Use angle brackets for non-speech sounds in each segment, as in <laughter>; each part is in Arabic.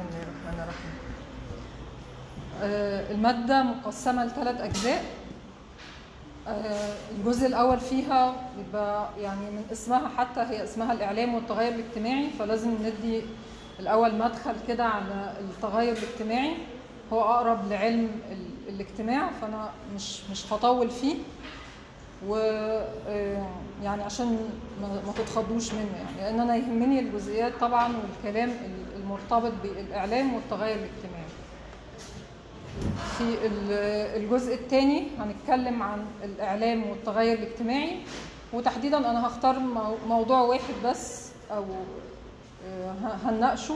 الله الرحمن الرحيم. آه، المادة مقسمة لثلاث أجزاء. آه، الجزء الأول فيها يبقى يعني من اسمها حتى هي اسمها الإعلام والتغير الاجتماعي فلازم ندي الأول مدخل كده على التغير الاجتماعي. هو أقرب لعلم ال- الاجتماع فأنا مش مش هطول فيه. و آه، يعني عشان ما تتخضوش منه يعني لأن أنا يهمني الجزئيات طبعا والكلام ال- المرتبط بالإعلام والتغير الاجتماعي. في ال- الجزء الثاني هنتكلم عن الإعلام والتغير الاجتماعي وتحديدا أنا هختار مو- موضوع واحد بس أو آه، هنناقشه.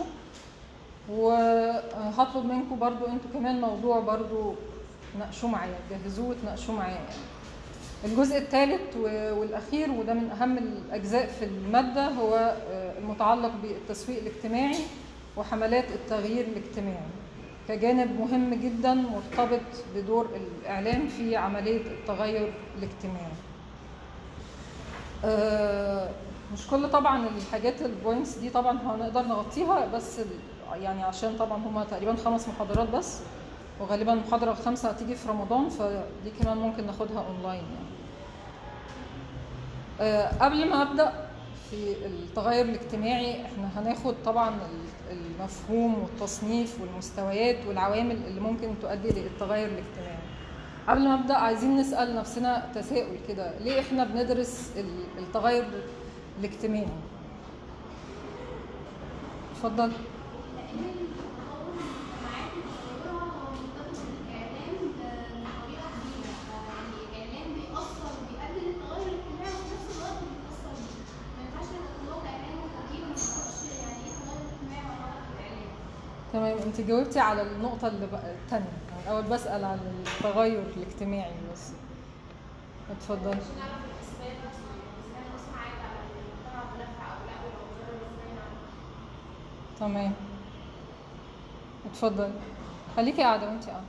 وهطلب منكم برضو أنتوا كمان موضوع برضو ناقشوه معايا جهزوه وتناقشوه معايا يعني. الجزء الثالث و- والأخير وده من أهم الأجزاء في المادة هو آه، المتعلق بالتسويق الاجتماعي. وحملات التغيير الاجتماعي كجانب مهم جدا مرتبط بدور الإعلام في عملية التغير الاجتماعي آه، مش كل طبعا الحاجات ال points دي طبعا هنقدر نغطيها بس يعني عشان طبعا هما تقريبا خمس محاضرات بس وغالبا المحاضرة الخامسة هتيجي في رمضان فدي كمان ممكن ناخدها اونلاين يعني. آه، قبل ما أبدأ في التغير الاجتماعي إحنا هناخد طبعا ال- المفهوم والتصنيف والمستويات والعوامل اللي ممكن تؤدي للتغير الاجتماعي. قبل ما أبدأ عايزين نسأل نفسنا تساؤل كده ليه إحنا بندرس ال- التغير الاجتماعي؟ اتفضل لأن التطور المجتمعات متطورة هو مرتبط بالإعلام بطريقة كبيرة، فيعني الإعلام بيأثر وبيؤدي للتغير الاجتماعي وفي نفس الوقت بيتأثر بيه. ما ينفعش نطلق إعلام وتغيير وما نعرفش يعني إيه تغير اجتماعي ولا علاقة بالإعلام. تمام. انت جاوبتي على النقطة اللي بقى التانية. يعني الأول بسأل عن التغير الاجتماعي بس. اتفضل نعرف. تمام. اتفضل خليكي قاعدة وانت المجتمع.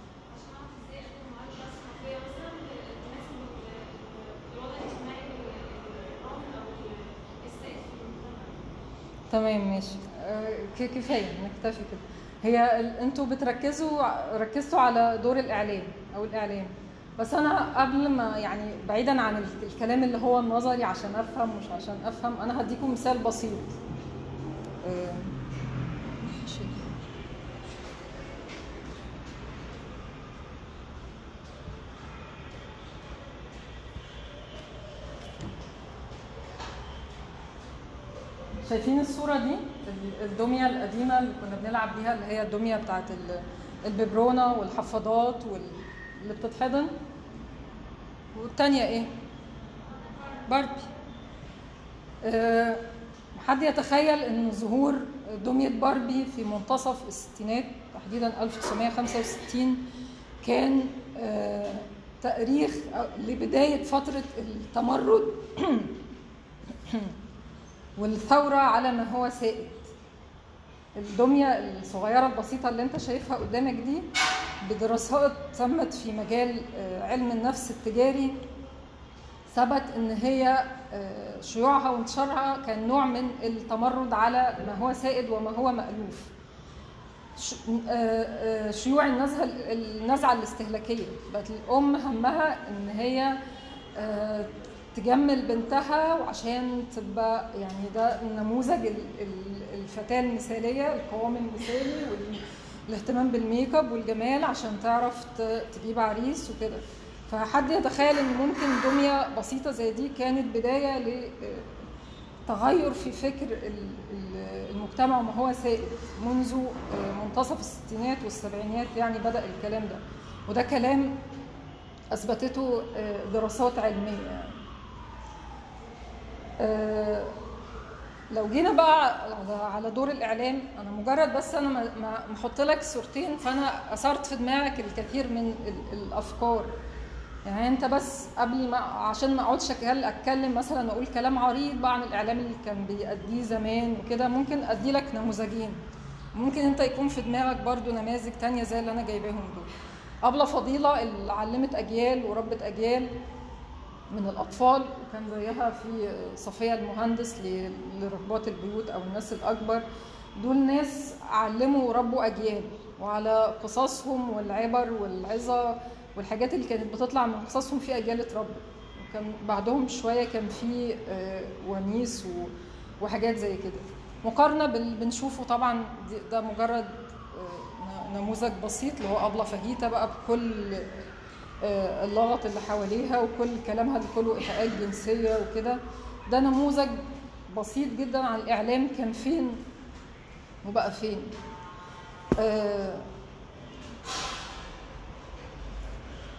تمام ماشي. آه، كفاية نكتفي كده. هي أنتوا بتركزوا ركزتوا على دور الإعلام أو الإعلام بس أنا قبل ما يعني بعيدا عن ال- الكلام اللي هو النظري عشان أفهم مش عشان أفهم أنا هديكم مثال بسيط. شايفين الصورة دي ال- الدمية القديمة اللي كنا بنلعب بيها اللي هي الدمية بتاعت ال- الببرونة والحفاضات وال- اللي بتتحضن. والتانية إيه؟ باربي. أه حد يتخيل إن ظهور دمية باربي في منتصف الستينات تحديدا 1965 كان أه تأريخ أو- لبداية فترة التمرد <clears throat> والثورة على ما هو سائد. الدمية الصغيرة البسيطة اللي انت شايفها قدامك دي بدراسات تمت في مجال آه، علم النفس التجاري ثبت ان هي آه، شيوعها وانتشارها كان نوع من التمرد على ما هو سائد وما هو مألوف. آه، شيوع النزعة النزعة الاستهلاكية. بقت الأم همها إن هي تجمل بنتها وعشان تبقى يعني ده نموذج ال- ال- الفتاة المثالية القوام المثالي والاهتمام بالميك اب والجمال عشان تعرف تجيب عريس وكده فحد يتخيل إن ممكن دمية بسيطة زي دي كانت بداية ل تغير في فكر ال- ال- المجتمع وما هو سائد منذ آه، منتصف الستينات والسبعينات يعني بدأ الكلام ده وده كلام أثبتته آه، دراسات علمية يعني. آه، لو جينا بقى على- دور الإعلام أنا مجرد بس أنا ما- محط لك صورتين فأنا أثرت في دماغك الكثير من ال- الأفكار. يعني أنت بس قبل ما عشان ما أقعدش أتكلم مثلا أقول كلام عريض بقى عن الإعلام اللي كان بيأديه زمان وكده ممكن أدي لك نموذجين. ممكن أنت يكون في دماغك برضو نماذج تانية زي اللي أنا جايباهم دول. أبلة فضيلة اللي علمت أجيال وربت أجيال من الأطفال وكان زيها في صفية المهندس ل- لربات البيوت أو الناس الأكبر. دول ناس علموا وربوا أجيال وعلى قصصهم والعبر والعظة والحاجات اللي كانت بتطلع من قصصهم في أجيال اتربت. وكان بعدهم شوية كان في آه، ونيس وحاجات زي كده. مقارنة بال- بنشوفه طبعا ده مجرد آه، نموذج بسيط اللي هو أبلة فهيته بقى بكل اللغط اللي حواليها وكل كلامها اللي كله إيحاءات جنسية وكده. ده نموذج بسيط جدا عن الإعلام كان فين وبقى فين. آه،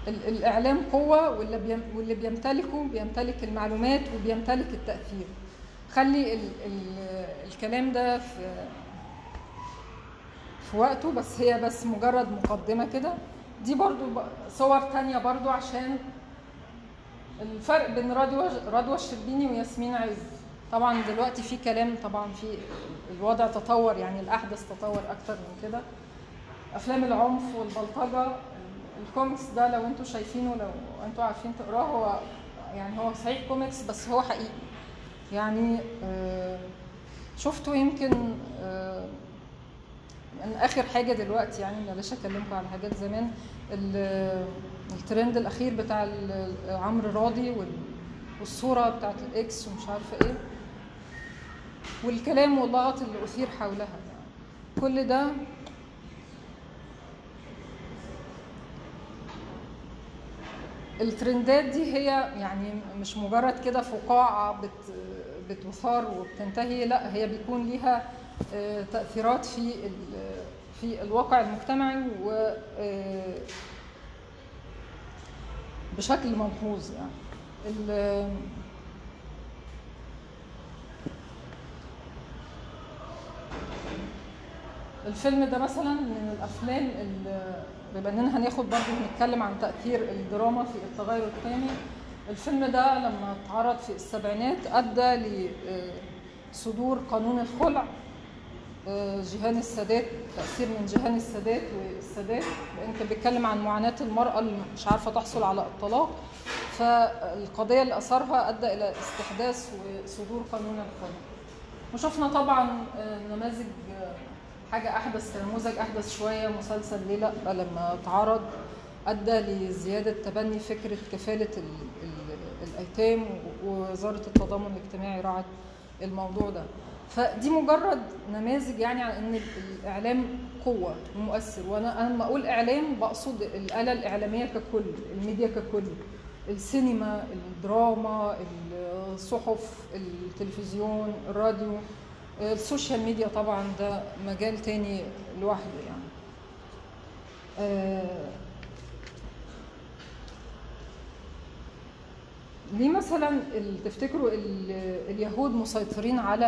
ال- الإعلام قوة واللي واللي بيمتلكه بيمتلك المعلومات وبيمتلك التأثير. خلي ال ال الكلام ده في في وقته بس هي بس مجرد مقدمة كده. دي برضو صور تانية برضو عشان الفرق بين رضوى رضوى الشربيني وياسمين عز. طبعا دلوقتي في كلام طبعا في الوضع تطور يعني الاحدث تطور أكتر من كده. أفلام العنف والبلطجة الكوميكس ده لو أنتوا شايفينه لو أنتوا عارفين تقراه هو يعني هو صحيح كوميكس بس هو حقيقي. يعني آه، شفته يمكن آخر حاجة دلوقتي يعني بلاش اكلمكم على حاجات زمان ال- الترند الأخير بتاع عمرو راضي وال- والصورة بتاعت ال ex ومش عارفة إيه. والكلام واللغط اللي أثير حولها. يعني كل ده الترندات دي هي يعني مش مجرد كده فقاعة بت بتثار وبتنتهي لا هي بيكون ليها آه، تأثيرات في في الواقع المجتمعي و آه، بشكل ملحوظ يعني. ال- الفيلم ده مثلا من الأفلام بما إننا هناخد برضه نتكلم عن تأثير الدراما في التغير القيمي الفيلم ده لما اتعرض في السبعينات أدى لصدور قانون الخلع. آه، جيهان السادات تأثير من جيهان السادات والسادات لأن كان بيتكلم عن معاناة المرأة اللي مش عارفة تحصل على الطلاق. فالقضية اللي اثرها أدى إلى استحداث وصدور قانون الخلع وشفنا طبعا آه، نماذج آه، حاجة أحدث نموذج أحدث شوية مسلسل ليه لأ لما اتعرض أدى لزيادة تبني فكرة كفالة ال- ال- الأيتام ووزارة التضامن الاجتماعي راعت الموضوع ده. فدي مجرد نماذج يعني عن إن الإعلام قوة ومؤثر وأنا أنا لما أقول إعلام بقصد الآلة الإعلامية ككل الميديا ككل. السينما الدراما الصحف التلفزيون الراديو. ال social media طبعا ده مجال تاني لوحده يعني. آه، ليه مثلا تفتكروا ال- اليهود مسيطرين على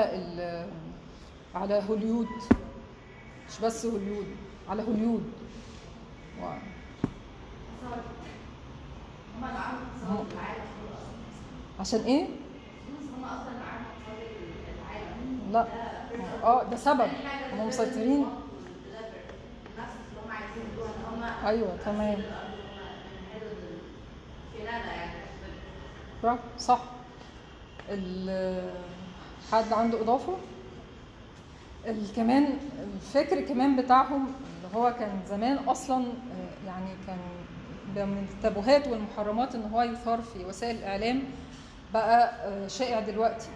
على هوليود؟ مش بس هوليود على هوليود. و- عشان إيه؟ لا. آه ده سبب. هم مسيطرين. أيوه تمام. يعني صح. حد عنده إضافة؟ كمان الفكر كمان بتاعهم اللي هو كان زمان أصلا يعني كان من التابوهات والمحرمات إن هو يثار في وسائل الاعلام بقى آه، شائع دلوقتي.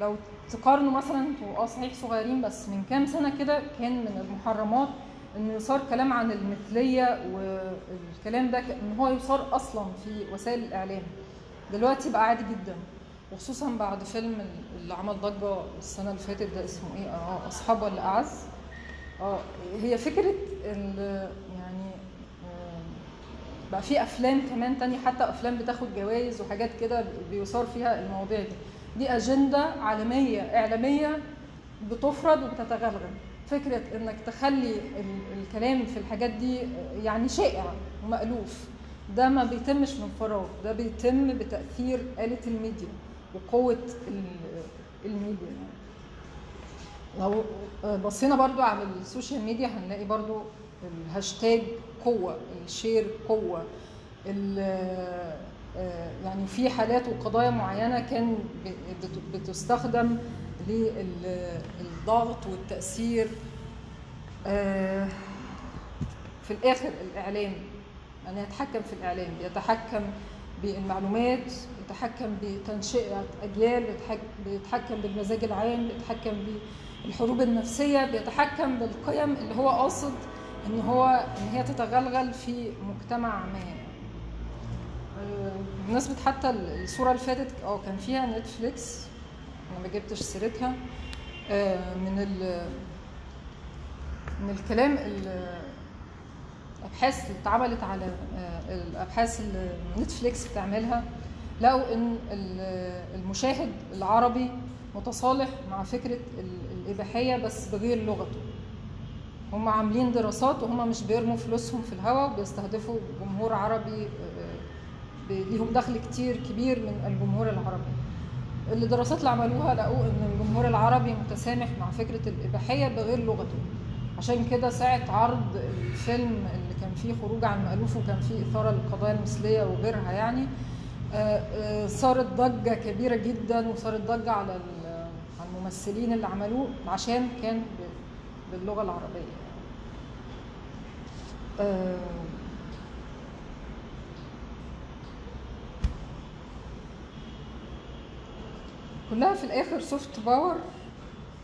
لو تقارنوا مثلا أنتوا آه صحيح صغيرين بس من كام سنة كده كان من المحرمات انه يصار كلام عن المثلية والكلام ده إن هو يصار أصلا في وسائل الإعلام. دلوقتي بقى عادي جدا. وخصوصا بعد فيلم اللي عمل ضجة السنة اللي فاتت ده اسمه إيه؟ آه أصحاب ولا أعز؟ آه هي فكرة يعني آه، بقى في أفلام كمان تانية حتى أفلام بتاخد جوائز وحاجات كده بيثار فيها المواضيع دي. دي أجندة عالمية إعلامية بتفرض وبتتغلغل. فكرة إنك تخلي ال- الكلام في الحاجات دي يعني شائع ومألوف. ده ما بيتمش من فراغ ده بيتم بتأثير آلة الميديا وقوة ال- الميديا يعني. لو بصينا برضو على ال social media هنلاقي برضو الهاشتاج قوة ال share قوة آه، يعني في حالات وقضايا معينة كان بتستخدم للضغط والتأثير آه، في الآخر الإعلام من يتحكم في الإعلام يتحكم بالمعلومات يتحكم بتنشئة أجيال يتحك- بيتحكم بالمزاج العام بيتحكم بالحروب النفسية بيتحكم بالقيم اللي هو قاصد إن هو إن هي تتغلغل في مجتمع ما. آه، بمناسبة حتى الصورة اللي فاتت آه كان فيها نتفليكس أنا ما جبتش سيرتها آه، من ال من الكلام ال- الابحاث اللي اتعملت على آه، الأبحاث اللي نتفليكس بتعملها لقوا إن ال- المشاهد العربي متصالح مع فكرة ال- الإباحية بس بغير لغته. هم عاملين دراسات وهم مش بيرموا فلوسهم في الهواء بيستهدفوا جمهور عربي آه، ليهم دخل كتير كبير من الجمهور العربي. الدراسات اللي عملوها لقوا إن الجمهور العربي متسامح مع فكرة الإباحية بغير لغته. عشان كده ساعة عرض الفيلم كان فيه خروج عن مألوف وكان فيه إثارة للقضايا المثلية وغيرها يعني. آه، آه، صارت ضجة كبيرة جدا وصارت ضجة على ال- على الممثلين اللي عملوه عشان كان ب- باللغة العربية. آه، كلها في الآخر soft power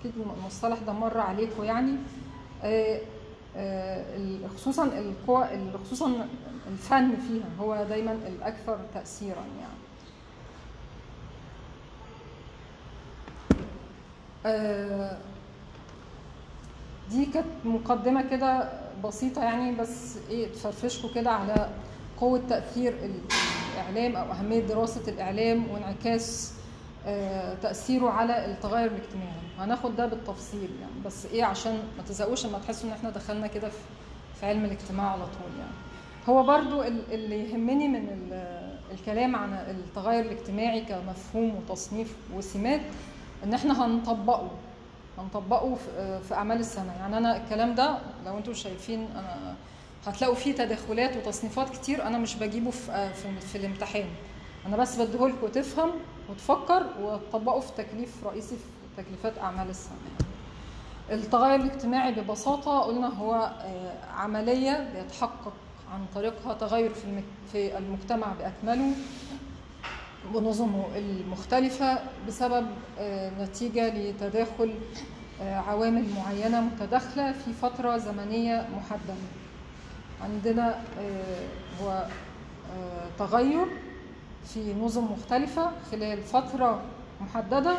أكيد المصطلح ده مر عليكم يعني. خصوصا القوى ال- خصوصا الفن فيها هو دايما الأكثر تاثيرا يعني. آه، دي كانت مقدمة كده بسيطة يعني بس إيه تفرفشكوا كده على قوة تأثير ال- الإعلام أو أهمية دراسة الإعلام وانعكاس آه، تأثيره على التغير الاجتماعي. هناخد ده بالتفصيل يعني. بس إيه عشان ما تزهقوش لما تحسوا إن إحنا دخلنا كده في في علم الاجتماع على طول يعني. هو برضو ال- اللي يهمني من ال- الكلام عن التغير الاجتماعي كمفهوم وتصنيف وسمات إن إحنا هنطبقه. هنطبقه في- في أعمال السنة. يعني أنا الكلام ده لو أنتم شايفين أنا هتلاقوا فيه تداخلات وتصنيفات كتير أنا مش بجيبه في في, في الامتحان. أنا بس بديهولكوا تفهم وتفكر وتطبقه في تكليف رئيسي في تكليفات أعمال السنة. التغير الاجتماعي ببساطة قلنا هو آه، عملية بيتحقق عن طريقها تغير في في المجتمع بأكمله ونظمه المختلفة بسبب آه، نتيجة لتداخل آه، عوامل معينة متداخلة في فترة زمنية محددة عندنا هو تغير في نظم مختلفة خلال فترة محددة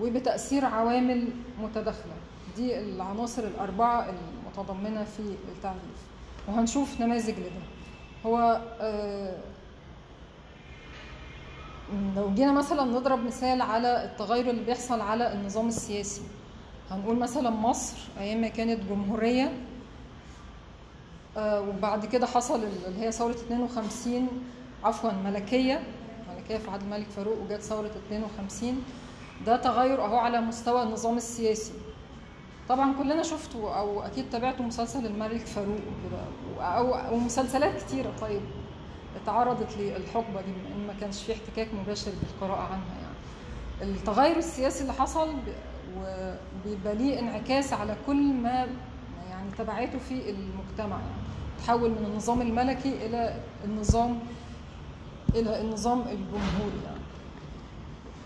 وبتأثير عوامل متداخلة. دي العناصر الأربعة المتضمنة في التعريف. وهنشوف نماذج لده. هو آه، لو جينا مثلا نضرب مثال على التغير اللي بيحصل على النظام السياسي. هنقول مثلا مصر أيام ما كانت جمهورية آه، وبعد كده حصل اللي هي ثورة 52 عفوا ملكية ملكية في عهد الملك فاروق وجت ثورة 52 ده تغير أهو على مستوى النظام السياسي. طبعا كلنا شفتوا أو أكيد تابعتوا مسلسل الملك فاروق وكده أو أو مسلسلات كتيرة طيب اتعرضت للحقبة دي بما إن ما كانش في احتكاك مباشر بالقراءة عنها يعني. التغير السياسي اللي حصل وبيبقى ليه انعكاس على كل ما يعني تبعاته في المجتمع يعني. تحول من النظام الملكي إلى النظام إلى النظام الجمهوري يعني.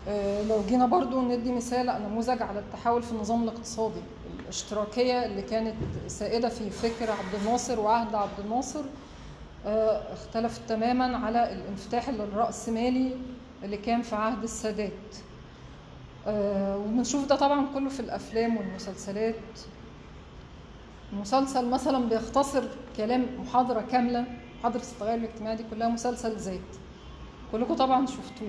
آه، لو جينا برضو ندي مثال نموذج على التحول في النظام الاقتصادي الاشتراكية اللي كانت سائدة في فكر عبد الناصر وعهد عبد الناصر آه، اختلفت تماما على الانفتاح الرأسمالي اللي كان في عهد السادات. آه، وبنشوف ده طبعا كله في الأفلام والمسلسلات. مسلسل مثلا بيختصر كلام محاضرة كاملة محاضرة التغير الاجتماعي دي كلها مسلسل ذات. كلكم طبعا شفتوه.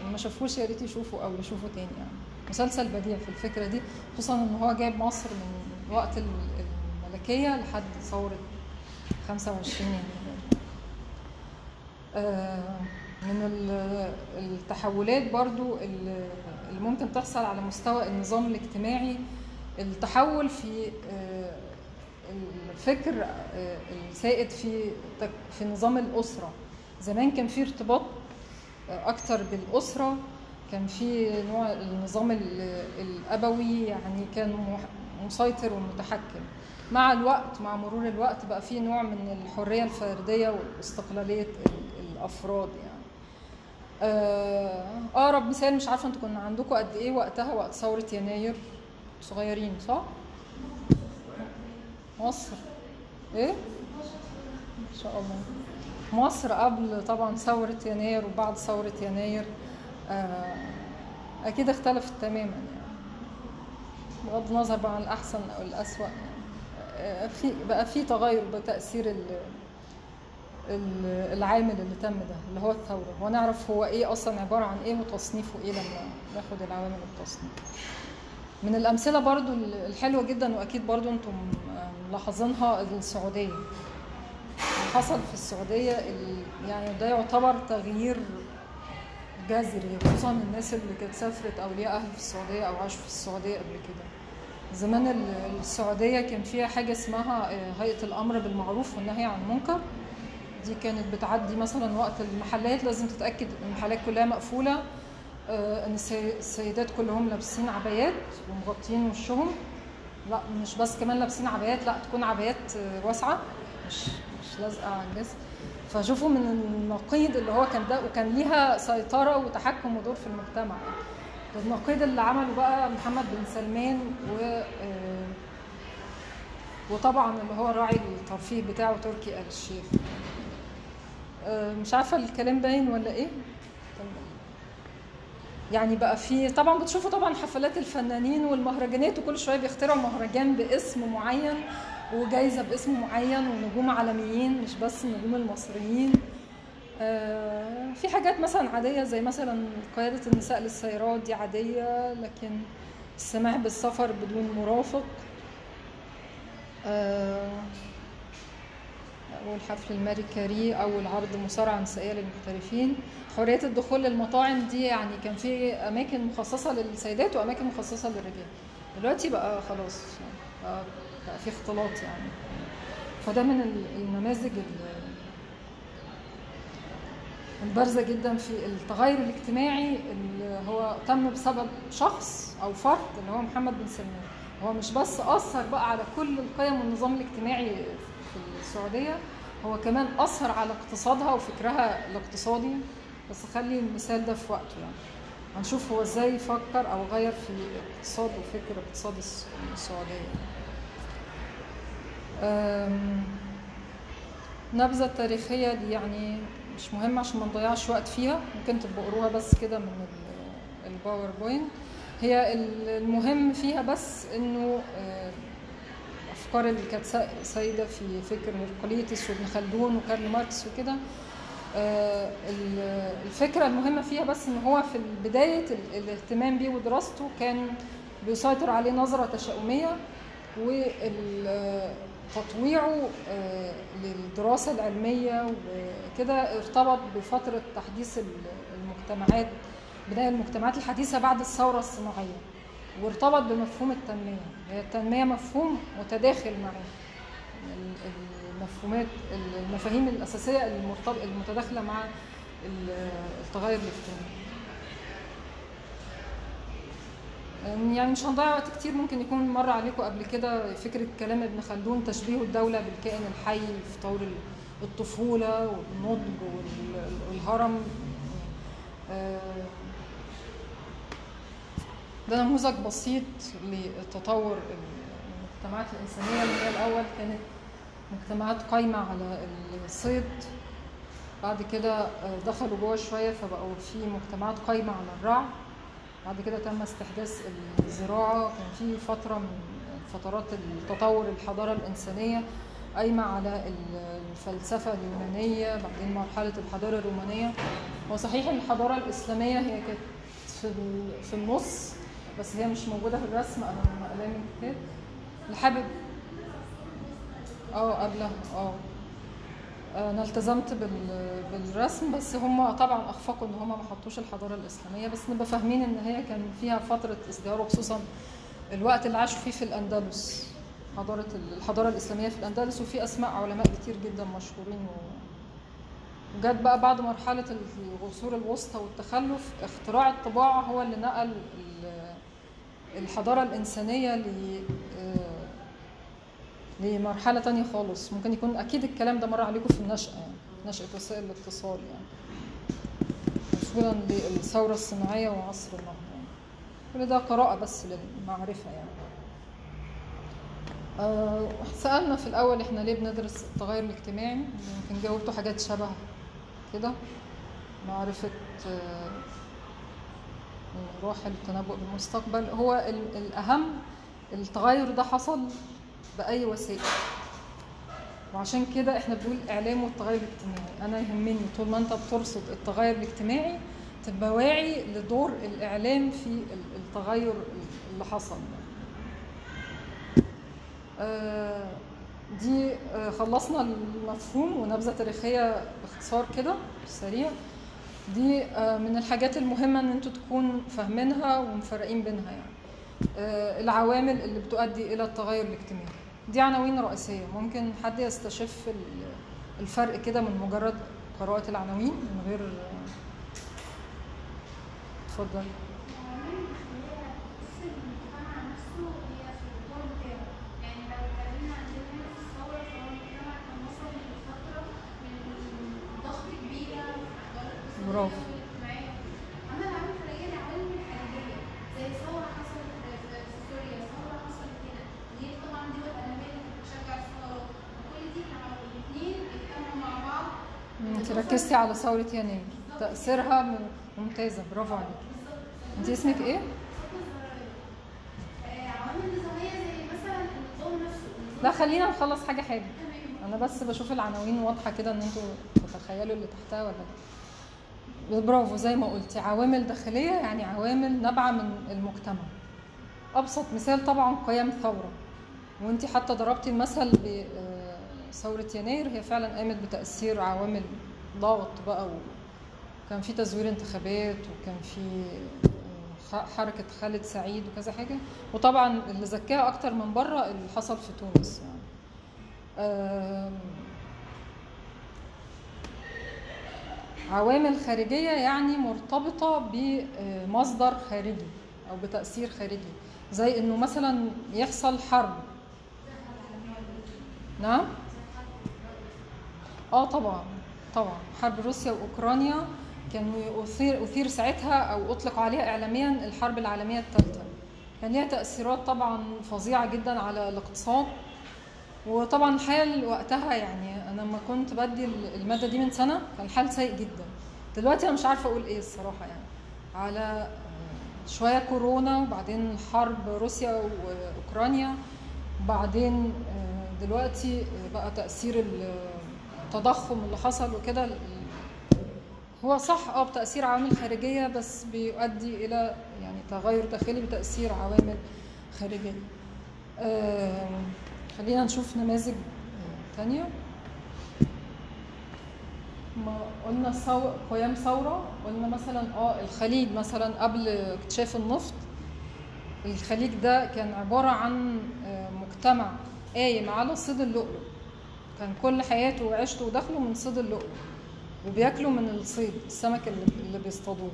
اللي ما شافوش يا ريت يشوفوا أو يشوفوا تاني يعني. مسلسل بديع في الفكرة دي خصوصا إن هو جايب مصر من وقت ال- الملكية لحد ثورة 25 يناير آه، من ال- التحولات برضو ال- اللي ممكن تحصل على مستوى النظام الاجتماعي. التحول في آه، الفكر آه، السائد في في نظام الأسرة. زمان كان في ارتباط أكتر بالأسرة. كان في نوع النظام ال- الأبوي يعني كان مسيطر ومتحكم. مع الوقت مع مرور الوقت بقى في نوع من الحرية الفردية واستقلالية ال- الأفراد يعني. آه، أقرب مثال مش عارفة أنتوا كنا عندكم قد إيه وقتها وقت ثورة يناير صغيرين صح؟ مصر. إيه؟ ان شاء الله. مصر قبل طبعا ثورة يناير وبعد ثورة يناير آه، أكيد اختلفت تماما يعني. بغض النظر بقى عن الأحسن أو الأسوأ يعني. آه، في بقى في تغير بتأثير ال- ال- العامل اللي تم ده اللي هو الثورة. ونعرف هو إيه أصلا عبارة عن إيه وتصنيفه إيه لما ناخد العوامل التصنيف. من الأمثلة برضو الحلوة جدا وأكيد برضو أنتم آه، ملاحظينها السعودية. حصل في السعودية ال- يعني ده يعتبر تغيير جذري خصوصا الناس اللي كانت سافرت أو ليها أهل في السعودية أو عاشوا في السعودية قبل كده. زمان ال- السعودية كان فيها حاجة اسمها آه، هيئة الأمر بالمعروف والنهي عن المنكر. دي كانت بتعدي مثلا وقت المحلات لازم تتأكد إن المحلات كلها مقفولة آه، السي- السيدات كلهم لابسين عبايات ومغطين وشهم. لا مش بس كمان لابسين عبايات لا تكون عبايات آه، واسعة. مش مش لازقة على الجسم فشوفوا من النقيض اللي هو كان ده وكان ليها سيطرة وتحكم ودور في المجتمع. يعني النقيض اللي عمله بقى محمد بن سلمان و آه، وطبعا اللي هو راعي الترفيه بتاعه تركي آل الشيخ. آه، مش عارفة الكلام باين ولا إيه؟ يعني بقى في طبعا بتشوفوا طبعا حفلات الفنانين والمهرجانات وكل شوية بيخترعوا مهرجان باسم معين. وجايزة باسم معين ونجوم عالميين مش بس النجوم المصريين. آه، في حاجات مثلا عادية زي مثلا قيادة النساء للسيارات دي عادية لكن السماح بالسفر بدون مرافق. آه، أول حفل الماري كاري أول عرض مصارعة نسائية للمحترفين. حرية الدخول للمطاعم دي يعني كان في أماكن مخصصة للسيدات وأماكن مخصصة للرجال. دلوقتي بقى خلاص بقى في اختلاط يعني. فده من ال- النماذج ال- البارزة جدا في التغير الاجتماعي اللي هو تم بسبب شخص أو فرد اللي هو محمد بن سلمان. هو مش بس أثر بقى على كل القيم والنظام الاجتماعي في السعودية هو كمان أثر على اقتصادها وفكرها الاقتصادي. بس خلي المثال ده في وقته يعني. هنشوف هو إزاي فكر أو غير في اقتصاد وفكر اقتصاد الس- السعودية. أم، النبذة التاريخية دي يعني مش مهم عشان ما نضيعش وقت فيها ممكن تبقوا قروها بس كده من ال- الباوربوينت هي ال- المهم فيها بس إنه الافكار اللي كانت سا- سايدة في فكر هيرقليطس وابن خلدون وكارل ماركس وكده. ال- الفكرة المهمة فيها بس إن هو في بدايه ال- الاهتمام بيه ودراسته كان بيسيطر عليه نظرة تشاؤمية وتطويعه آه، للدراسة العلمية وكده ارتبط بفترة تحديث ال- المجتمعات بدايه المجتمعات الحديثة بعد الثورة الصناعية وارتبط بمفهوم التنمية. هي التنمية مفهوم متداخل مع ال- المفهومات المفاهيم الأساسية المرتب- المتداخلة مع ال- التغير الاجتماعي. يعني مش هنضيع وقت كتير ممكن يكون مر عليكم قبل كده فكرة كلام ابن خلدون تشبيه الدولة بالكائن الحي في طور الطفولة والنضج وال- والهرم. آه، ده نموذج بسيط لتطور المجتمعات الإنسانية اللي هي الأول كانت مجتمعات قايمة على الصيد. بعد كده آه، دخلوا جوه شوية فبقوا في مجتمعات قايمة على الرعي. بعد كده تم استحداث الزراعة. كان في فترة من فترات التطور الحضارة الإنسانية قايمة على ال- الفلسفة اليونانية بعدين مرحلة الحضارة الرومانية. هو صحيح إن الحضارة الإسلامية هي كانت في ال- في النص بس هي مش موجودة في الرسم أنا لما قلقان من الكتاب اللي حابب آه قبلها آه. أنا التزمت بال- بالرسم بس هم طبعا أخفقوا إن هم ما حطوش الحضارة الإسلامية بس نبقى فاهمين إن هي كان فيها فترة ازدهار وخصوصا الوقت اللي عاشوا فيه في الأندلس حضارة ال- الحضارة الإسلامية في الأندلس وفي أسماء علماء كتير جدا مشهورين و... جت بقى بعد مرحلة العصور الوسطى والتخلف اختراع الطباعة هو اللي نقل ال- الحضارة الإنسانية ل لمرحلة تانية خالص. ممكن يكون أكيد الكلام ده مر عليكم في النشأة يعني نشأة وسائل الاتصال يعني. وصولا للثورة الصناعية وعصر النهضة يعني. كل ده قراءة بس للمعرفة يعني. آه، سألنا في الأول إحنا ليه بندرس التغير الاجتماعي؟ يمكن جاوبتوا حاجات شبه كده. معرفة آه، مراحل التنبؤ بالمستقبل. هو ال- الأهم التغير ده حصل بأي وسيلة. وعشان كده إحنا بنقول إعلام والتغير الاجتماعي. أنا يهمني طول ما أنت بترصد التغير الاجتماعي تبقى واعي لدور الإعلام في ال- التغير اللي حصل. آه، دي آه، خلصنا المفهوم ونبذة تاريخية باختصار كده سريع. دي آه، من الحاجات المهمة إن أنتوا تكون فاهمينها ومفرقين بينها يعني. العوامل اللي بتؤدي إلى التغير الاجتماعي. دي عناوين رئيسية. ممكن حد يستشف ال- الفرق كده من مجرد قراءة العناوين من غير آه، اتفضل. العوامل اللي هي بتأثر المجتمع نفسه هي في الدور بتاعه يعني لو اتكلمنا عندنا هنا في الثورة فهو المجتمع كان وصل لفترة من ضغط كبيرة في الأحوال برافو. الاقتصادية والاجتماعية أما العوامل الخارجية العوامل الخارجية زي ثورة حصلت في في سوريا ثورة حصلت هنا دي طبعا دول ألمانيا كانت بتشجع الثورات وكل دي مع الاثنين بيتكلموا مع بعض انت ركزتي على ثورة يناير تأثيرها ممتازة برافو عليك. انت اسمك إيه؟ لا خلينا نخلص حاجة حاجة أنا بس بشوف العناوين واضحة كده إن أنتوا تتخيلوا اللي تحتها ولا لأ. برافو زي ما قلتي. عوامل داخلية يعني عوامل نابعة من المجتمع. أبسط مثال طبعا قيام ثورة. وانت حتى ضربتي المثل بثوره يناير هي فعلا قامت بتأثير عوامل ضغط بقى وكان في تزوير انتخابات وكان في ح- حركة خالد سعيد وكذا حاجة. وطبعا اللي زكاها أكتر من بره اللي حصل في تونس يعني. عوامل خارجية يعني مرتبطة بمصدر خارجي أو بتأثير خارجي. زي إنه مثلا يحصل حرب. نعم؟ آه طبعا. طبعا. حرب روسيا وأوكرانيا كانوا اثير اثير ساعتها أو اطلق عليها اعلاميا الحرب العالمية الثالثة. كان ليها تأثيرات طبعا فظيعة جدا على الاقتصاد. وطبعا الحال وقتها يعني أنا لما كنت بدي المادة دي من سنة كان الحال سيء جدا. دلوقتي أنا مش عارفة أقول إيه الصراحة يعني. على شوية كورونا وبعدين حرب روسيا وأوكرانيا. وبعدين آه، دلوقتي آه، بقى تأثير التضخم اللي حصل وكده هو صح آه بتأثير عوامل خارجية بس بيؤدي إلى يعني تغير داخلي بتأثير عوامل خارجية. آم، خلينا نشوف نماذج آه، تانية. ما قلنا قيام ثورة قلنا مثلا آه الخليج مثلا قبل اكتشاف النفط. الخليج ده كان عبارة عن آه، مجتمع قايم على صيد اللؤلؤ كان كل حياته وعيشته ودخله من صيد اللؤلؤ وبياكلوا من الصيد السمك اللي, اللي بيصطادوه.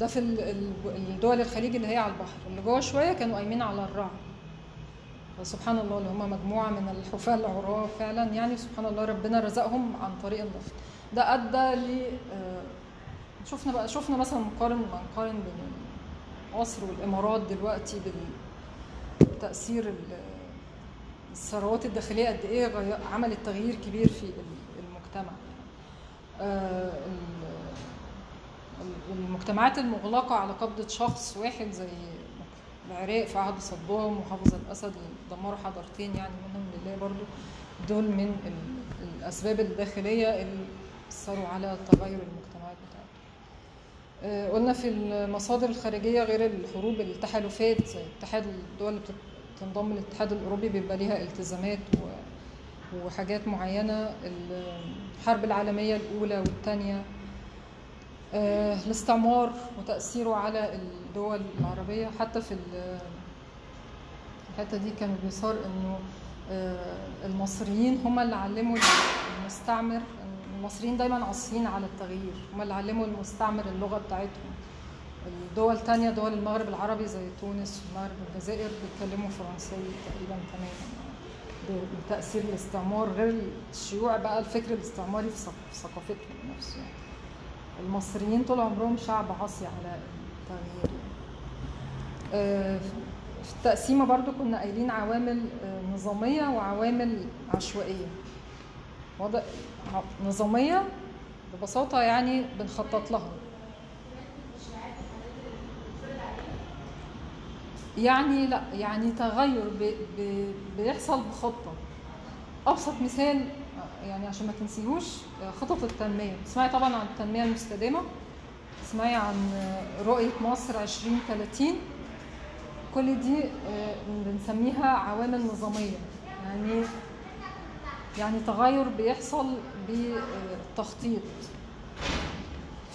ده في ال- ال- الدول الخليج اللي هي على البحر. اللي جوه شوية كانوا قايمين على الرعي فسبحان الله اللي هم مجموعة من الحفاة العراة فعلا يعني سبحان الله ربنا رزقهم عن طريق النفط. ده أدى ل آه، شفنا بقى شفنا مثلا مقارن نقارن بين مصر والإمارات دلوقتي بالتأثير ال- الثروات الداخلية قد غي- عملت تغيير كبير في ال- المجتمع. آه، ال- ال- المجتمعات المغلقة على قبضة شخص واحد زي العراق في عهد صدام وحافظ الأسد اللي دمروا حضارتين يعني منهم لله برضو. دول من ال- الأسباب الداخلية اللي أثروا على تغير المجتمعات بتاعتهم. آه، قلنا في المصادر الخارجية غير الحروب التحالفات زي اتحاد الدول اللي بتنضم للاتحاد الأوروبي بيبقى ليها التزامات وحاجات معينة الحرب العالمية الأولى والثانية آه، الاستعمار وتأثيره على الدول العربية. حتى في ال- الحتة دي كانوا بيصار إنه آه، المصريين هم اللي علموا المستعمر. المصريين دايما عاصيين على التغيير هم اللي علموا المستعمر اللغة بتاعتهم. الدول تانية دول المغرب العربي زي تونس والمغرب والجزائر بيتكلموا فرنسي تقريبا تماما بتأثير الاستعمار غير الشيوع بقى الفكر الاستعماري في ثق- في ثقافتهم نفسه يعني. المصريين طول عمرهم شعب عاصي على التغيير يعني. في التقسيمة برضو كنا قايلين عوامل آه، نظامية وعوامل عشوائية وضع نظامية ببساطة يعني بنخطط لها يعني لا يعني تغير بي بي بيحصل بخطة. أبسط مثال يعني عشان ما تنسيهوش خطط التنمية. تسمعي طبعا عن التنمية المستدامة. تسمعي عن رؤية مصر 2030 كل دي آه، بنسميها عوامل نظامية. يعني يعني تغير بيحصل بالتخطيط.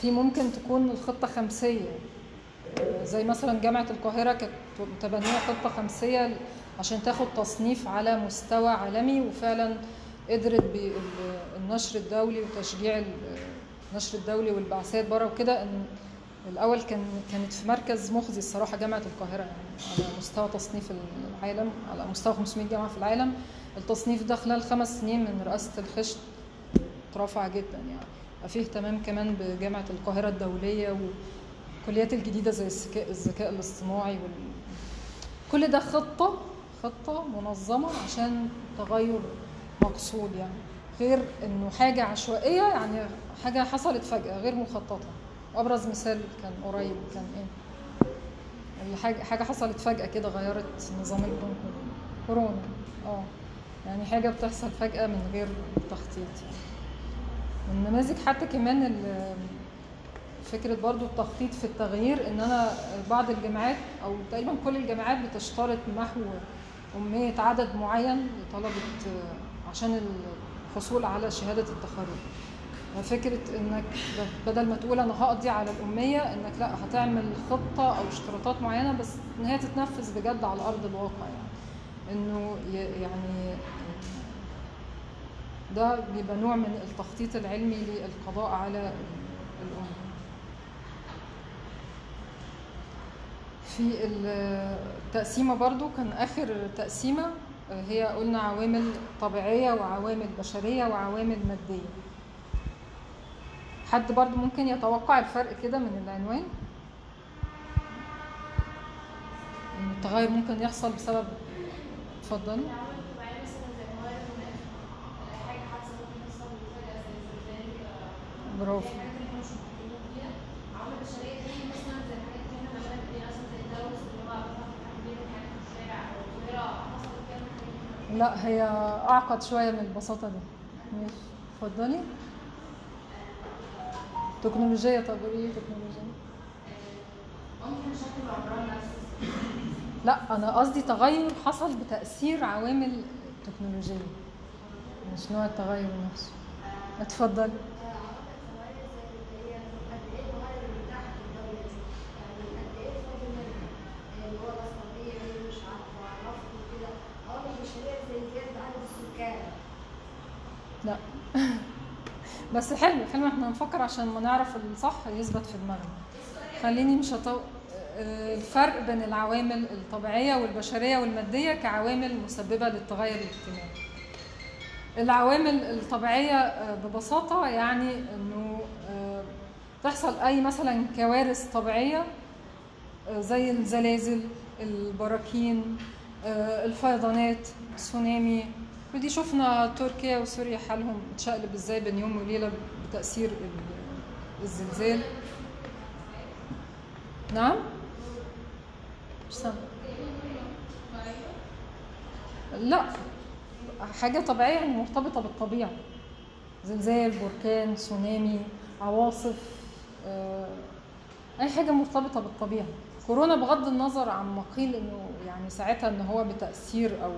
في ممكن تكون الخطة خمسية. آه، زي مثلا جامعة القاهرة كانت متبنية خطة خمسية عشان تاخد تصنيف على مستوى عالمي وفعلا قدرت بالنشر الدولي وتشجيع ال- النشر الدولي والبعثات بره وكده إن الأول كان كانت في مركز مخزي الصراحة جامعة القاهرة يعني على مستوى تصنيف العالم على مستوى 500 جامعة في العالم. التصنيف ده خلال خمس سنين من رئاسة الخشت اترفع جدا يعني. فيه اهتمام كمان بجامعة القاهرة الدولية والكليات الجديدة زي الذكاء الذكاء الاصطناعي وال... كل ده خطة خطة منظمة عشان تغير مقصود يعني. غير إنه حاجة عشوائية يعني حاجة حصلت فجأة غير مخططة. أبرز مثال كان قريب كان إيه؟ اللي حاجة حاجة حصلت فجأة كده غيرت نظام الكون كله كورونا. آه. يعني حاجة بتحصل فجأة من غير تخطيط. يعني من نماذج حتى كمان ال- فكرة برضو التخطيط في التغيير إن أنا بعض الجامعات أو تقريبا كل الجامعات بتشترط محو أمية عدد معين لطلبة آه، عشان الحصول على شهادة التخرج. فكرة إنك بدل ما تقول أنا هقضي على الأمية إنك لأ هتعمل خطة أو اشتراطات معينة بس إن هي تتنفذ بجد على أرض الواقع يعني. إنه يعني ده بيبقى نوع من التخطيط العلمي للقضاء على الأمة في التقسيمة برضو كان آخر تقسيمة هي قلنا عوامل طبيعية وعوامل بشرية وعوامل مادية. حد برضو ممكن يتوقع الفرق كده من العنوان؟ إن التغير ممكن يحصل بسبب اتفضلي. العوامل الطبيعية مثلا زي تغير المناخ آه، حاجة حادثة ممكن تحصل فجأة زي زلزال آه، برافو دي حاجات اللي إحنا مش مخططين فيها عوامل بشرية تاني مثلا زي الحاجات اللي إحنا بنعملها كتير مثلا زي التلوث اللي هو بيحط تحديد الحاجات في الشارع أو ظاهرة حصلت كده من حاجات لا هي أعقد شوية من البساطة دي. ماشي. اتفضلي. تكنولوجية طب قولي لي تكنولوجية. ممكن شكل العمران نفسه. لا أنا قصدي تغير حصل بتأثير عوامل تكنولوجيه مش نوع التغير نفسه. اتفضل بس حلو حلو إحنا نفكر عشان ما نعرف الصح يثبت في دماغنا. خليني مش هطو... الفرق بين العوامل الطبيعية والبشرية والمادية كعوامل مسببة للتغير الاجتماعي. العوامل الطبيعية آه، ببساطة يعني إنه آه، تحصل أي مثلا كوارث طبيعية آه، زي الزلازل البراكين الفيضانات السونامي ودي شفنا تركيا وسوريا حالهم اتشقلب إزاي بين يوم وليلة بتأثير ال- الزلزال. نعم؟ مش سامعة. لا حاجة طبيعية يعني مرتبطة بالطبيعة. زلزال بركان تسونامي عواصف آه، أي حاجة مرتبطة بالطبيعة. كورونا بغض النظر عن ما قيل إنه يعني ساعتها إن هو بتأثير أو أو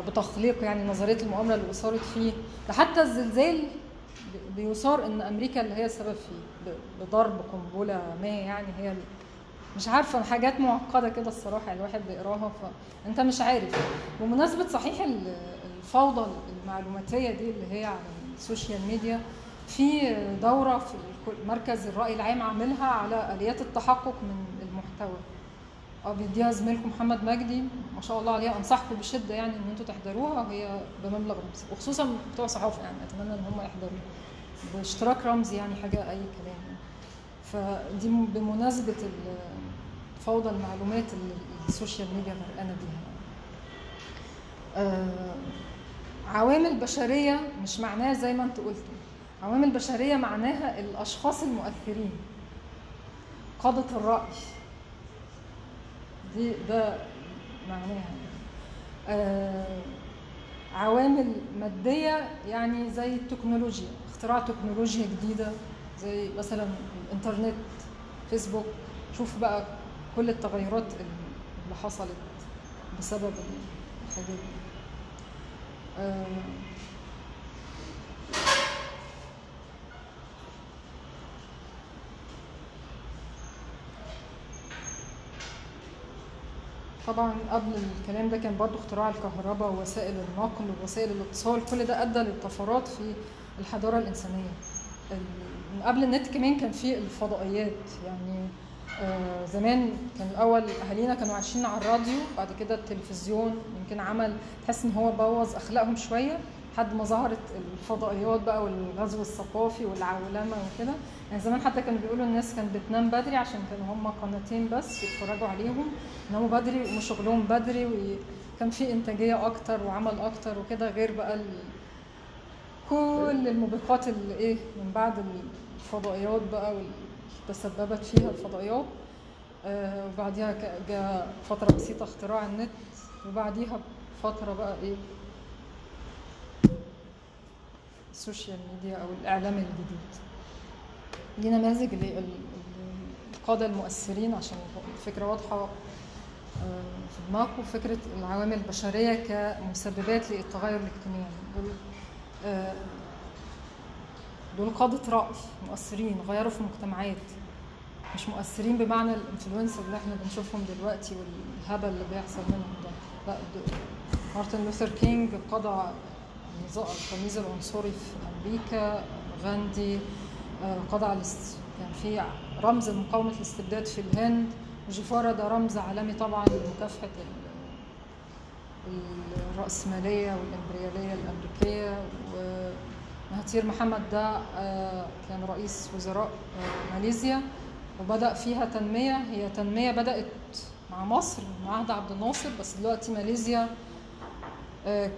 بتخليق يعني نظرية المؤامرة اللي أثارت فيه. ده حتى الزلزال بيثار إن أمريكا اللي هي السبب فيه بضرب قنبلة ما يعني هي مش عارفة حاجات معقدة كده الصراحة الواحد بيقراها. فأنت مش عارف. بمناسبة صحيح ال- الفوضى المعلوماتية دي اللي هي على ال social media في دورة في مركز الرأي العام عاملها على آليات التحقق من المحتوى. آه بيديها زميلكم محمد مجدي ما شاء الله عليها أنصحكم بشدة يعني إن أنتوا تحضروها وهي بمبلغ رمزي وخصوصا بتوع صحافة يعني أتمنى إن هم يحضروها. باشتراك رمزي يعني حاجة أي كلام يعني. فدي بمناسبة فوضى المعلومات اللي ال social media غرقانة بيها. آه، عوامل بشرية مش معناها زي ما انت قلتوا. عوامل بشرية معناها الأشخاص المؤثرين قاده الرأي. دي ده معناها آه عوامل مادية يعني زي التكنولوجيا اختراع تكنولوجيا جديدة زي مثلا الإنترنت فيسبوك. شوف بقى كل التغيرات اللي حصلت بسبب الحاجات دي. آه طبعا قبل الكلام ده كان برضو اختراع الكهرباء ووسائل النقل ووسائل الاتصال كل ده أدى للطفرات في الحضارة الإنسانية. قبل النت كمان كان في الفضائيات يعني آه، زمان كان الأول أهالينا كانوا عايشين على الراديو بعد كده التلفزيون يمكن عمل تحس إن هو بوظ أخلاقهم شوية لحد ما ظهرت الفضائيات بقى والغزو الثقافي والعولمة وكده. يعني زمان حتى كانوا بيقولوا الناس كانت بتنام بدري عشان كانوا هم قناتين بس يتفرجوا عليهم يناموا بدري ويقوموا شغلهم بدري وكان في إنتاجية أكتر وعمل أكتر وكده غير بقى. كل الموبقات اللي إيه من بعد الفضائيات بقى واللي تسببت فيها الفضائيات آه وبعديها جاء فترة بسيطة اختراع النت وبعديها فتره بقى إيه السوشيال ميديا أو الإعلام الجديد دي نماذج القادة المؤثرين عشان الفكرة واضحة آه، في دماغكم فكرة العوامل البشرية كمسببات للتغير الاجتماعي. دول آه، دول قادة رأي مؤثرين غيروا في مجتمعات مش مؤثرين بمعنى ال influencer اللي إحنا بنشوفهم دلوقتي والهبل اللي بيحصل منهم ده. لا مارتن لوثر كينج قضى التمييز العنصري في أمريكا غاندي قضى على كان في رمز لمقاومه الاستبداد في الهند. جيفارا ده رمز عالمي طبعا لمكافحة ال- الرأسمالية والإمبريالية الأمريكية. ومهاتير محمد ده آه، كان رئيس وزراء آه، ماليزيا. وبدأ فيها تنمية. هي تنمية بدأت مع مصر مع عهد عبد الناصر بس دلوقتي ماليزيا آه،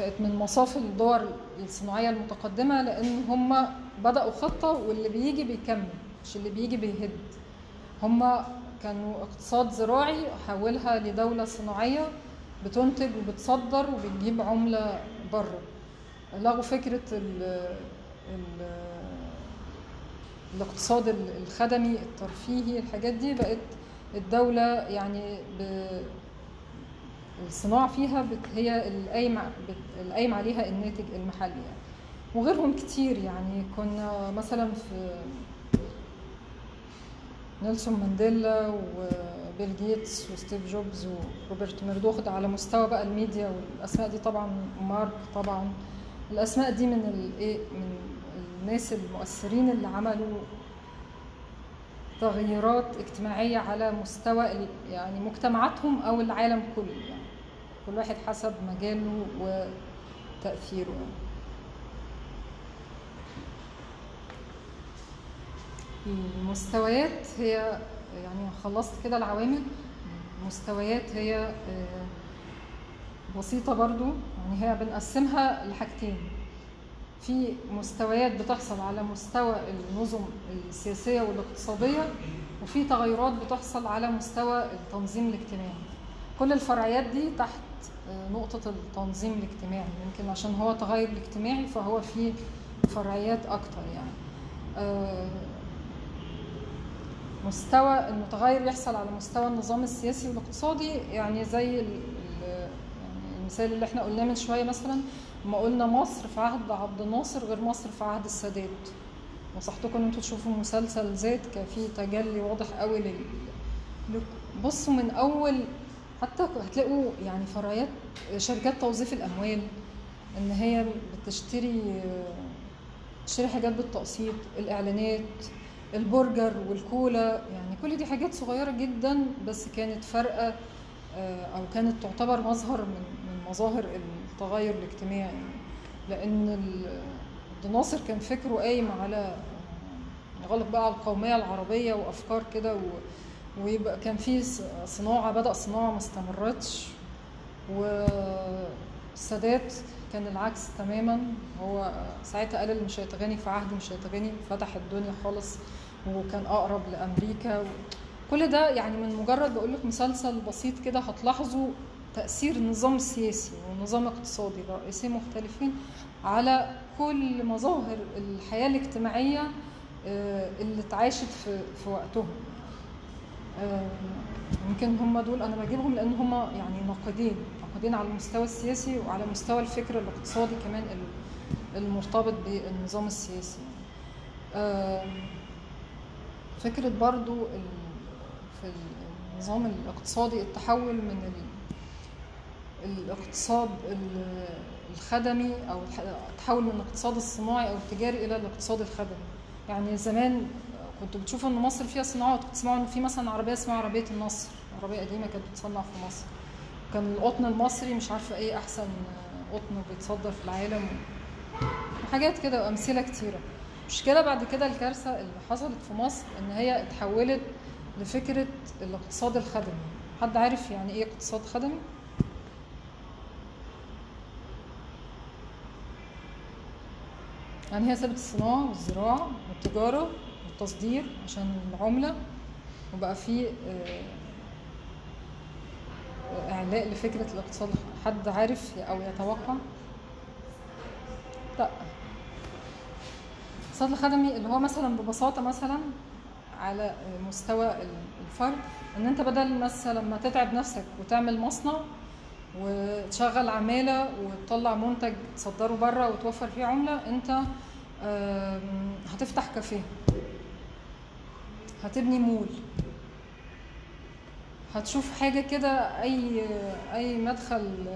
بقت من مصاف الدول الصناعية المتقدمة لأن هم بدأوا خطة واللي بيجي بيكمل مش اللي بيجي بيهد. هم كانوا اقتصاد زراعي حولها لدولة صناعية بتنتج وبتصدر وبتجيب عملة بره. لغوا فكرة ال ال الاقتصاد الخدمي الترفيهي الحاجات دي بقت الدولة يعني الصناعة فيها بت هي بت- القايم عليها الناتج المحلي يعني. وغيرهم كتير يعني. كنا مثلا في نيلسون مانديلا وبيل جيتس وستيف جوبز وروبرت ميردوخ على مستوى بقى الميديا والأسماء دي طبعا مارك طبعا. الأسماء دي من الايه من الناس المؤثرين اللي عملوا تغييرات اجتماعية على مستوى يعني مجتمعاتهم أو العالم كله يعني. كل واحد حسب مجاله وتأثيره يعني. المستويات هي يعني خلصت كده العوامل. المستويات هي آه، بسيطة برضو. يعني هي بنقسمها لحاجتين. في مستويات بتحصل على مستوى النظم السياسية والاقتصادية وفي تغيرات بتحصل على مستوى التنظيم الاجتماعي. كل الفرعيات دي تحت نقطة التنظيم الاجتماعي يمكن عشان هو تغير الاجتماعي فهو فيه فرعيات أكتر يعني. آه، مستوى المتغير يحصل على مستوى النظام السياسي والاقتصادي يعني زي يعني المثال اللي إحنا قلناه من شوية مثلا لما قلنا مصر في عهد عبد الناصر غير مصر في عهد السادات. نصحتكم ان أنتوا تشوفوا مسلسل ذات كان فيه تجلي واضح قوي لل بصوا من أول حتى هتلاقوا يعني فرعيات شركات توظيف الأموال إن هي بتشتري تشتري حاجات بالتقسيط الإعلانات البرجر والكولا يعني كل دي حاجات صغيرة جدا بس كانت فارقة آه، أو كانت تعتبر مظهر من من مظاهر التغير الاجتماعي. لأن ال- الناصر كان فكره قايم على غلط بقى على القومية العربية وأفكار كده و... ويبقى كان في صناعة بدأ صناعة ما استمرتش والسادات كان العكس تماما هو ساعتها قال اللي مش هيتغني في عهد مش هيتغني فتح الدنيا خالص وكان أقرب لأمريكا. كل ده يعني من مجرد بقول لك مسلسل بسيط كده هتلاحظوا تأثير النظام السياسي والنظام الاقتصادي رئيسين مختلفين على كل مظاهر الحياة الاجتماعية آه، اللي اتعاشت في وقتهم يمكن هم دول أنا بجيبهم لأن هم يعني ناقدين ناقدين على المستوى السياسي وعلى مستوى الفكر الاقتصادي كمان ال- المرتبط بالنظام السياسي. آم، فكرة برضو في النظام الاقتصادي التحول من ال- الاقتصاد ال- الخدمي أو التحول من الاقتصاد الصناعي أو التجاري إلى الاقتصاد الخدمي. يعني زمان كنت بتشوف إن مصر فيها صناعات كنت تسمعوا إن في مثلا عربية اسمها عربية النصر عربية قديمة كانت بتصنع في مصر. كان القطن المصري مش عارفة إيه أحسن قطن بيتصدر في العالم. وحاجات كده وأمثلة كتيرة. المشكلة بعد كده الكارثة اللي حصلت في مصر إن هي اتحولت لفكرة الاقتصاد الخدمي. حد عارف يعني إيه اقتصاد خدمي؟ يعني هي سابت الصناعة والزراعة والتجارة والتصدير عشان العملة وبقى في آه، إعلاء لفكرة الاقتصاد حد عارف أو يتوقع؟ لأ الاقتصاد الخدمي اللي هو مثلا ببساطة مثلا على مستوى الفرد إن أنت بدل مثلا لما تتعب نفسك وتعمل مصنع وتشغل عمالة وتطلع منتج تصدره بره وتوفر فيه عملة أنت هتفتح كافيه هتبني مول. هتشوف حاجة كده أي أي مدخل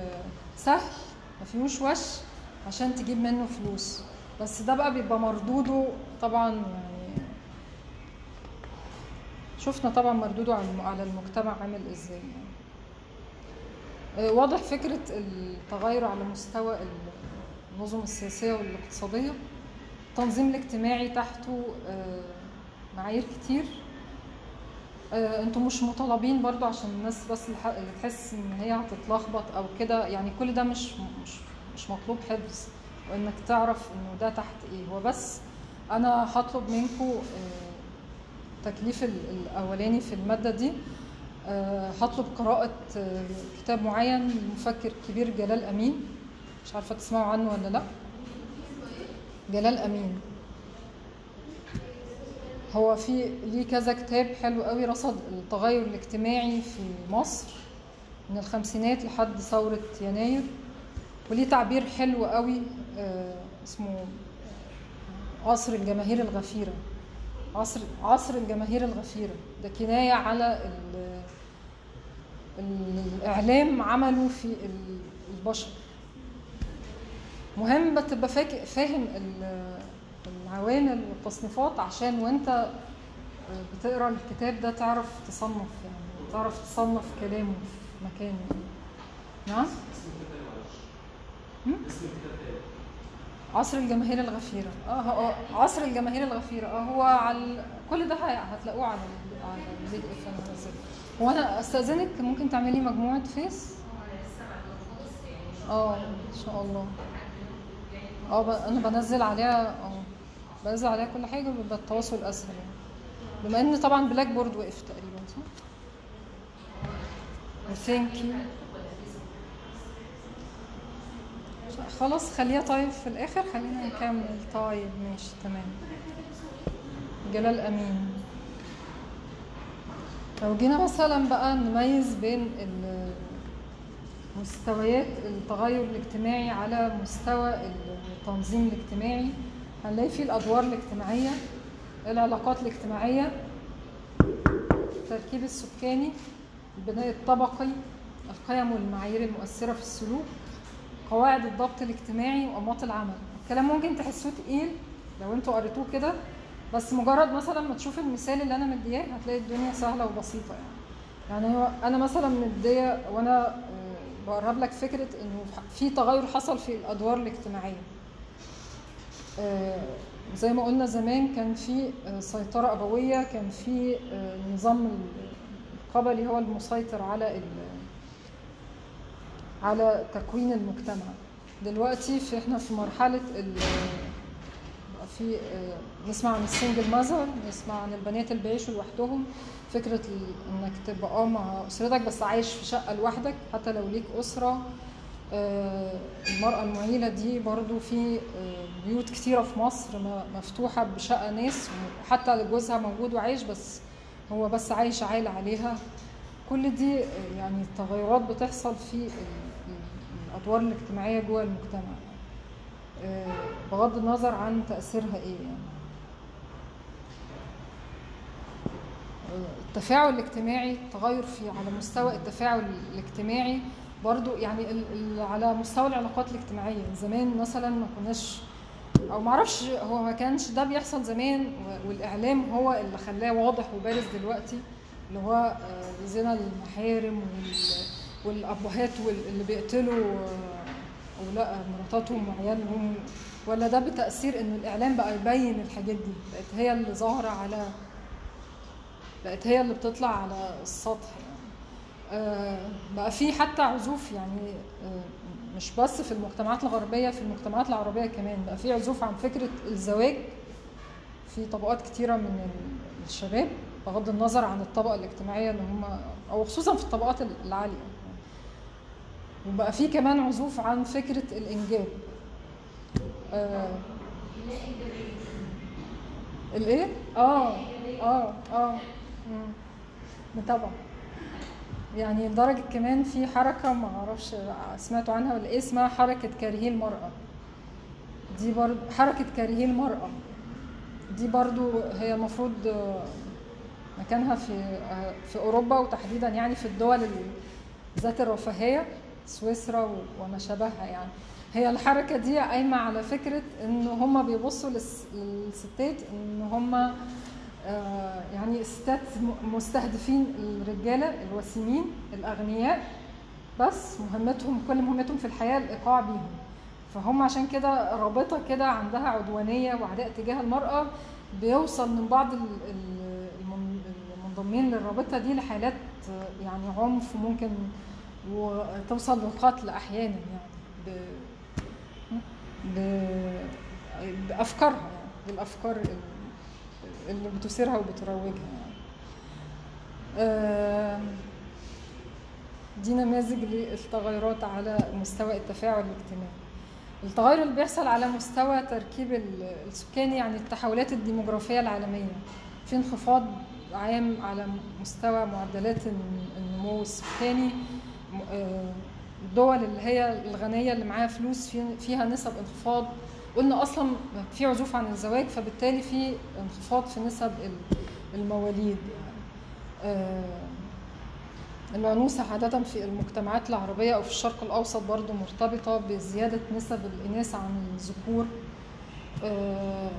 سهل ما فيهوش وش عشان تجيب منه فلوس. بس ده بقى بيبقى مردوده طبعا يعني شفنا طبعا مردوده على الم- على المجتمع عامل إزاي. يعني. واضح فكرة التغير على مستوى النظم السياسية والاقتصادية. التنظيم الاجتماعي تحته آه، معايير كتير. آه، أنتوا مش مطالبين برضو عشان الناس بس تحس ان هي هتتلخبط أو كده. يعني كل ده مش مش مش مطلوب حفظ. وانك تعرف انه ده تحت إيه. هو بس أنا هطلب منكم التكليف ال- الاولاني في المادة دي. آه، هطلب قراءة آه، كتاب معين للمفكر الكبير جلال أمين. مش عارفة تسمعوا عنه ولا لأ. جلال أمين. هو في ليه كذا كتاب حلو قوي رصد التغير الاجتماعي في مصر من الخمسينات لحد ثورة يناير وليه تعبير حلو قوي آه، اسمه عصر الجماهير الغفيرة. عصر عصر الجماهير الغفيرة. ده كناية على ال- الإعلام عمله في ال- البشر. مهم تبقى فاك- فاهم العوامل والتصنيفات عشان وانت بتقرأ الكتاب ده تعرف تصنف يعني تعرف تصنف كلامه في مكانه. نعم؟ عصر الجماهير الغفيرة. آه آه عصر الجماهير الغفيرة. آه هو على كل ده هتلاقوه على على ال PDF هو أنا أستأذنك ممكن تعملي مجموعة Face؟ آه إن شاء الله. آه أنا بنزل عليها آه بنزل عليها كل حاجة بيبقى التواصل أسهل يعني. بما إن طبعا بلاك بورد وقف تقريبا صح؟ thank you خلاص خليها طيب في الآخر. خلينا نكمل. طيب ماشي تمام. جلال أمين. لو جينا مثلا بقى نميز بين مستويات التغير الاجتماعي على مستوى التنظيم الاجتماعي هنلاقي فيه الأدوار الاجتماعية العلاقات الاجتماعية التركيب السكاني البناء الطبقي القيم والمعايير المؤثرة في السلوك قواعد الضبط الاجتماعي وأنماط العمل. الكلام ممكن تحسوه تقيل لو أنتوا قريتوه كده بس مجرد مثلا ما تشوف المثال اللي أنا مدياه هتلاقي الدنيا سهلة وبسيطة يعني. يعني هو أنا مثلا مدية وأنا آه، بقرب لك فكرة إنه في تغير حصل في الأدوار الاجتماعية. زي ما قلنا زمان كان في آه، سيطرة أبوية كان في آه، نظام القبلي هو المسيطر على على تكوين المجتمع. دلوقتي في إحنا في بقى في آه، نسمع عن السنجل ماذر نسمع عن البنات اللي بيعيشوا لوحدهم. فكرة ال- إنك تبقى مع أسرتك بس عايش في شقة لوحدك حتى لو ليك أسرة آه، المرأة المعيلة دي برضو في آه، بيوت كتيرة في مصر مفتوحة بشقة ناس وحتى جوزها موجود وعايش بس هو بس عايش عائلة عليها. كل دي آه، يعني تغيرات بتحصل في ال- ال- الأدوار الاجتماعية جوه المجتمع. آه، بغض النظر عن تأثيرها إيه يعني. التفاعل الاجتماعي التغير في على مستوى التفاعل الاجتماعي برضو يعني على مستوى العلاقات الاجتماعية. زمان مثلا ما كناش أو معرفش هو ما كانش ده بيحصل زمان والإعلام هو اللي خلاه واضح وبارز دلوقتي اللي هو آه، زنا المحارم وال- والأبهات وال- اللي بيقتلوا آه، اولاء مراتاتهم وعيالهم ولا ده بتأثير إنه الإعلام بقى يبين الحاجات دي؟ بقت هي اللي ظاهرة على بقت هي اللي بتطلع على السطح. بقى في حتى عزوف يعني آه، مش بس في المجتمعات الغربية في المجتمعات العربية كمان بقى في عزوف عن فكرة الزواج. في طبقات كتيرة من ال- الشباب بغض النظر عن الطبقة الاجتماعية اللي هم أو خصوصا في الطبقات العالية. وبقى في كمان عزوف عن فكرة الإنجاب. آه، الإيه؟ آه آه آه. مم. يعني لدرجة كمان في حركة ما أعرفش سمعتوا عنها ولا إيه اسمها حركة كارهي المرأة. دي برضو حركة كارهي المرأة. دي برضو هي المفروض مكانها في في أوروبا وتحديدا يعني في الدول ال- ذات الرفاهية سويسرا وما شابهها يعني. هي الحركة دي قايمة على فكرة إن هم بيبصوا للس- للستات إن هم آه، يعني الستات مستهدفين الرجالة الوسيمين الأغنياء بس مهمتهم كل مهمتهم في الحياة الإيقاع بيهم. فهم عشان كده رابطة كده عندها عدوانية وعداء تجاه المرأة بيوصل من بعض ال- ال- المن- المنضمين للرابطة دي لحالات آه، يعني عنف وممكن وتوصل للقتل أحيانا يعني ب... ب... بأفكارها يعني بالأفكار ال- اللي بتثيرها وبتروجها يعني. آه، دي نماذج للتغيرات على مستوى التفاعل الاجتماعي التغير اللي بيحصل على مستوى تركيب ال- السكاني يعني التحولات الديموغرافية العالمية. في انخفاض عام على مستوى معدلات الن- النمو السكاني. آه، الدول اللي هي الغنية اللي معاها فلوس في- فيها نسب انخفاض. قلنا أصلا في عزوف عن الزواج فبالتالي في انخفاض في نسب ال- المواليد يعني. آه، العنوسة عادة في المجتمعات العربية أو في الشرق الأوسط برضو مرتبطة بزيادة نسب الإناث عن الذكور آه،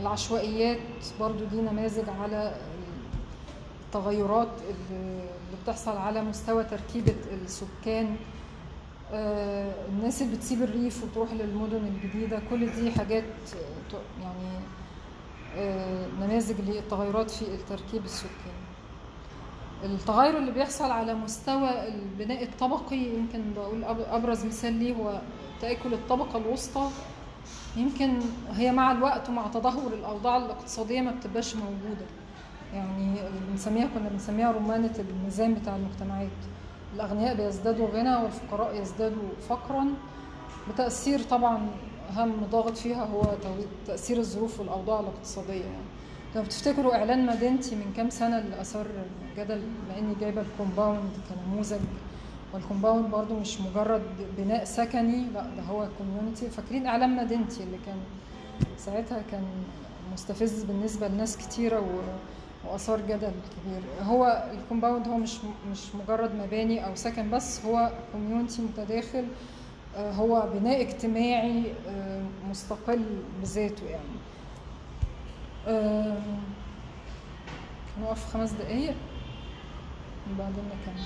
العشوائيات برضو دي نماذج على التغيرات اللي بتحصل على مستوى تركيبة السكان الناس اللي بتسيب الريف وتروح للمدن الجديدة كل دي حاجات آه، يعني آه، نماذج للتغيرات في التركيب السكاني. التغير اللي بيحصل على مستوى البناء الطبقي يمكن بقول أبرز مثال ليه هو تأكل الطبقة الوسطى. يمكن هي مع الوقت ومع تدهور الأوضاع الاقتصادية ما بتبقاش موجودة. يعني بنسميها كنا بنسميها رمانة الميزان بتاع المجتمعات. الأغنياء بيزدادوا غنى والفقراء يزدادوا فقرا. بتأثير طبعا اهم ضاغط فيها هو تأثير الظروف والأوضاع الاقتصادية يعني. لو بتفتكروا إعلان مدينتي من كام سنة اللي اثار جدل بما إني جايبة الكومباوند كنموذج وال compound برضو مش مجرد بناء سكني لا ده هو community فاكرين إعلان مدينتي اللي كان ساعتها كان مستفز بالنسبة لناس كتيرة و... وأثار جدل كبير. هو ال compound هو مش مش مجرد مباني أو سكن بس هو community متداخل آه، هو بناء اجتماعي آه، مستقل بذاته يعني. آه، نقف خمس دقايق وبعدين نكمل.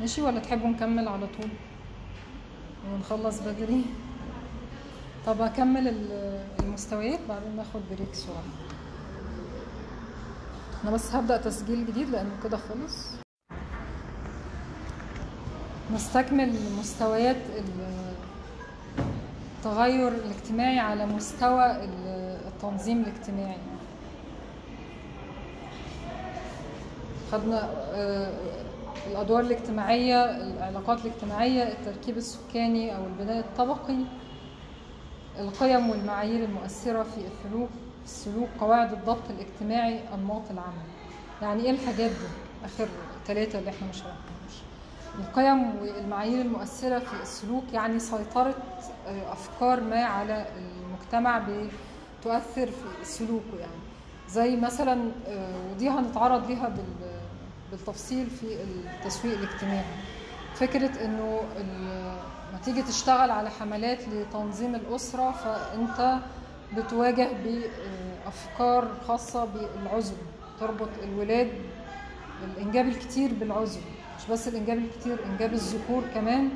ماشي ولا تحبوا نكمل على طول؟ ونخلص بدري. طب أكمل ال- المستويات بعدين ناخد بريك صغير أنا بس هبدأ تسجيل جديد لأنه كده خلص. نستكمل مستويات ال- التغير الاجتماعي على مستوى ال- التنظيم الاجتماعي. خدنا آه، الأدوار الاجتماعية العلاقات الاجتماعية التركيب السكاني أو البناء الطبقي القيم والمعايير المؤثرة في السلوك السلوك قواعد الضبط الاجتماعي أنماط العمل. يعني إيه الحاجات دي؟ آخر ثلاثة اللي إحنا مش شرحناهمش القيم والمعايير المؤثرة في السلوك يعني سيطرة آه، أفكار ما على المجتمع بتؤثر في سلوكه يعني. زي مثلا آه، ودي هنتعرض ليها بال- بالتفصيل في التسويق الاجتماعي. فكرة إنه ال- لما تيجي تشتغل على حملات لتنظيم الأسرة فأنت بتواجه بأفكار خاصة بالعزل تربط الولاد الإنجاب الكتير بالعزل مش بس الإنجاب الكتير إنجاب الذكور كمان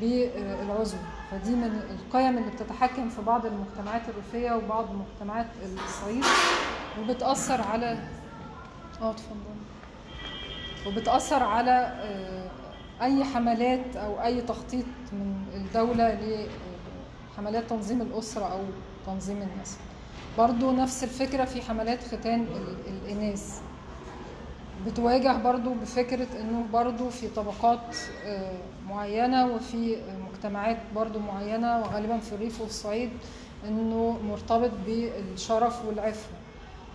بالعزل فدي من القيم اللي بتتحكم في بعض المجتمعات الريفية وبعض مجتمعات الصعيد وبتأثر على آه اتفضل. وبتأثر على آه، أي حملات أو أي تخطيط من الدولة لحملات تنظيم الأسرة أو تنظيم النسل برضو نفس الفكرة في حملات ختان ال- الإناث. بتواجه برضو بفكرة إنه برضو في طبقات آه، معينة وفي مجتمعات برضو معينة وغالبا في الريف والصعيد إنه مرتبط بالشرف والعفة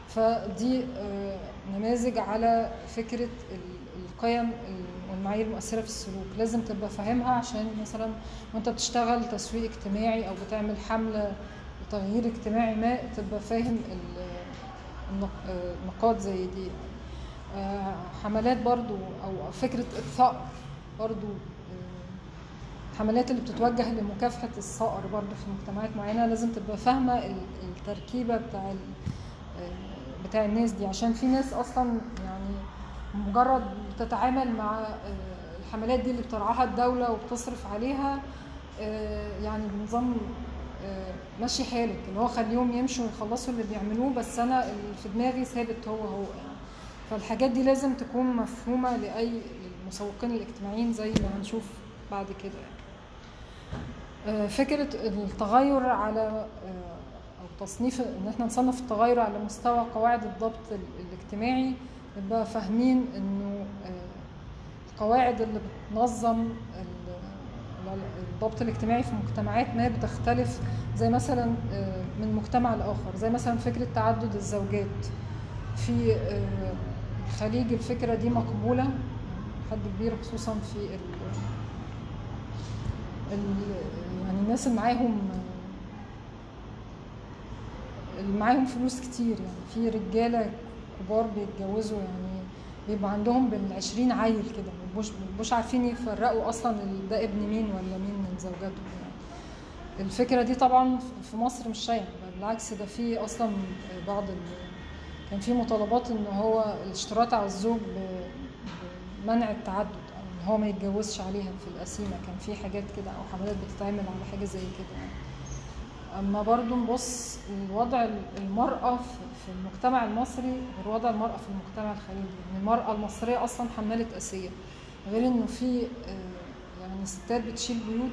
فدي آه، نماذج على فكرة ال- القيم والمعايير المؤثرة في السلوك. لازم تبقى فاهمها عشان مثلا وأنت بتشتغل تسويق اجتماعي أو بتعمل حملة لتغيير اجتماعي ما تبقى فاهم ال- النق- آه، نقاط زي دي. آه، حملات برضو أو فكرة الثأر برضو آه، حملات اللي بتتوجه لمكافحة الثأر برضو في مجتمعات معينة لازم تبقى فاهمة ال- التركيبة بتاع آه، بتاع الناس دي. عشان في ناس أصلا يعني مجرد بتتعامل مع آه، الحملات دي اللي بترعاها الدولة وبتصرف عليها آه، يعني بنظام آه، ماشي حالك اللي هو خليهم يمشوا ويخلصوا اللي بيعملوه بس أنا اللي في دماغي ثابت هو هو يعني فالحاجات دي لازم تكون مفهومة لأي المسوقين الاجتماعيين زي ما هنشوف بعد كده يعني. آه، فكرة التغير على آه، أو تصنيف إن إحنا نصنف التغير على مستوى قواعد الضبط ال- الاجتماعي نبقى فاهمين إنه آه، القواعد اللي بتنظم الضبط الاجتماعي في مجتمعات ما بتختلف زي مثلا آه، من مجتمع لآخر زي مثلا فكرة تعدد الزوجات. في آه، الخليج الفكرة دي مقبولة حد كبير خصوصا في ال ال- يعني الناس اللي معاهم اللي معاهم فلوس كتير يعني في رجالة كبار بيتجوزوا يعني بيبقى عندهم بالعشرين عيل كده. مبقوش مبقوش عارفين يفرقوا أصلا ال- ده ابن مين ولا مين من زوجاتهم يعني الفكرة دي طبعا في مصر مش شائعة بل بالعكس ده في أصلا بعض كان في مطالبات إن هو الاشتراط على الزوج بمنع التعدد أو إن هو ما يتجوزش عليها في القسيمة. كان في حاجات كده أو حملات بتتعمل على حاجة زي كده. يعني. أما برضو نبص الوضع المرأة في- في المجتمع المصري غير وضع المرأة في المجتمع الخليجي. يعني المرأة المصرية أصلا حماله اسيه غير إنه في آه، يعني ستات بتشيل بيوت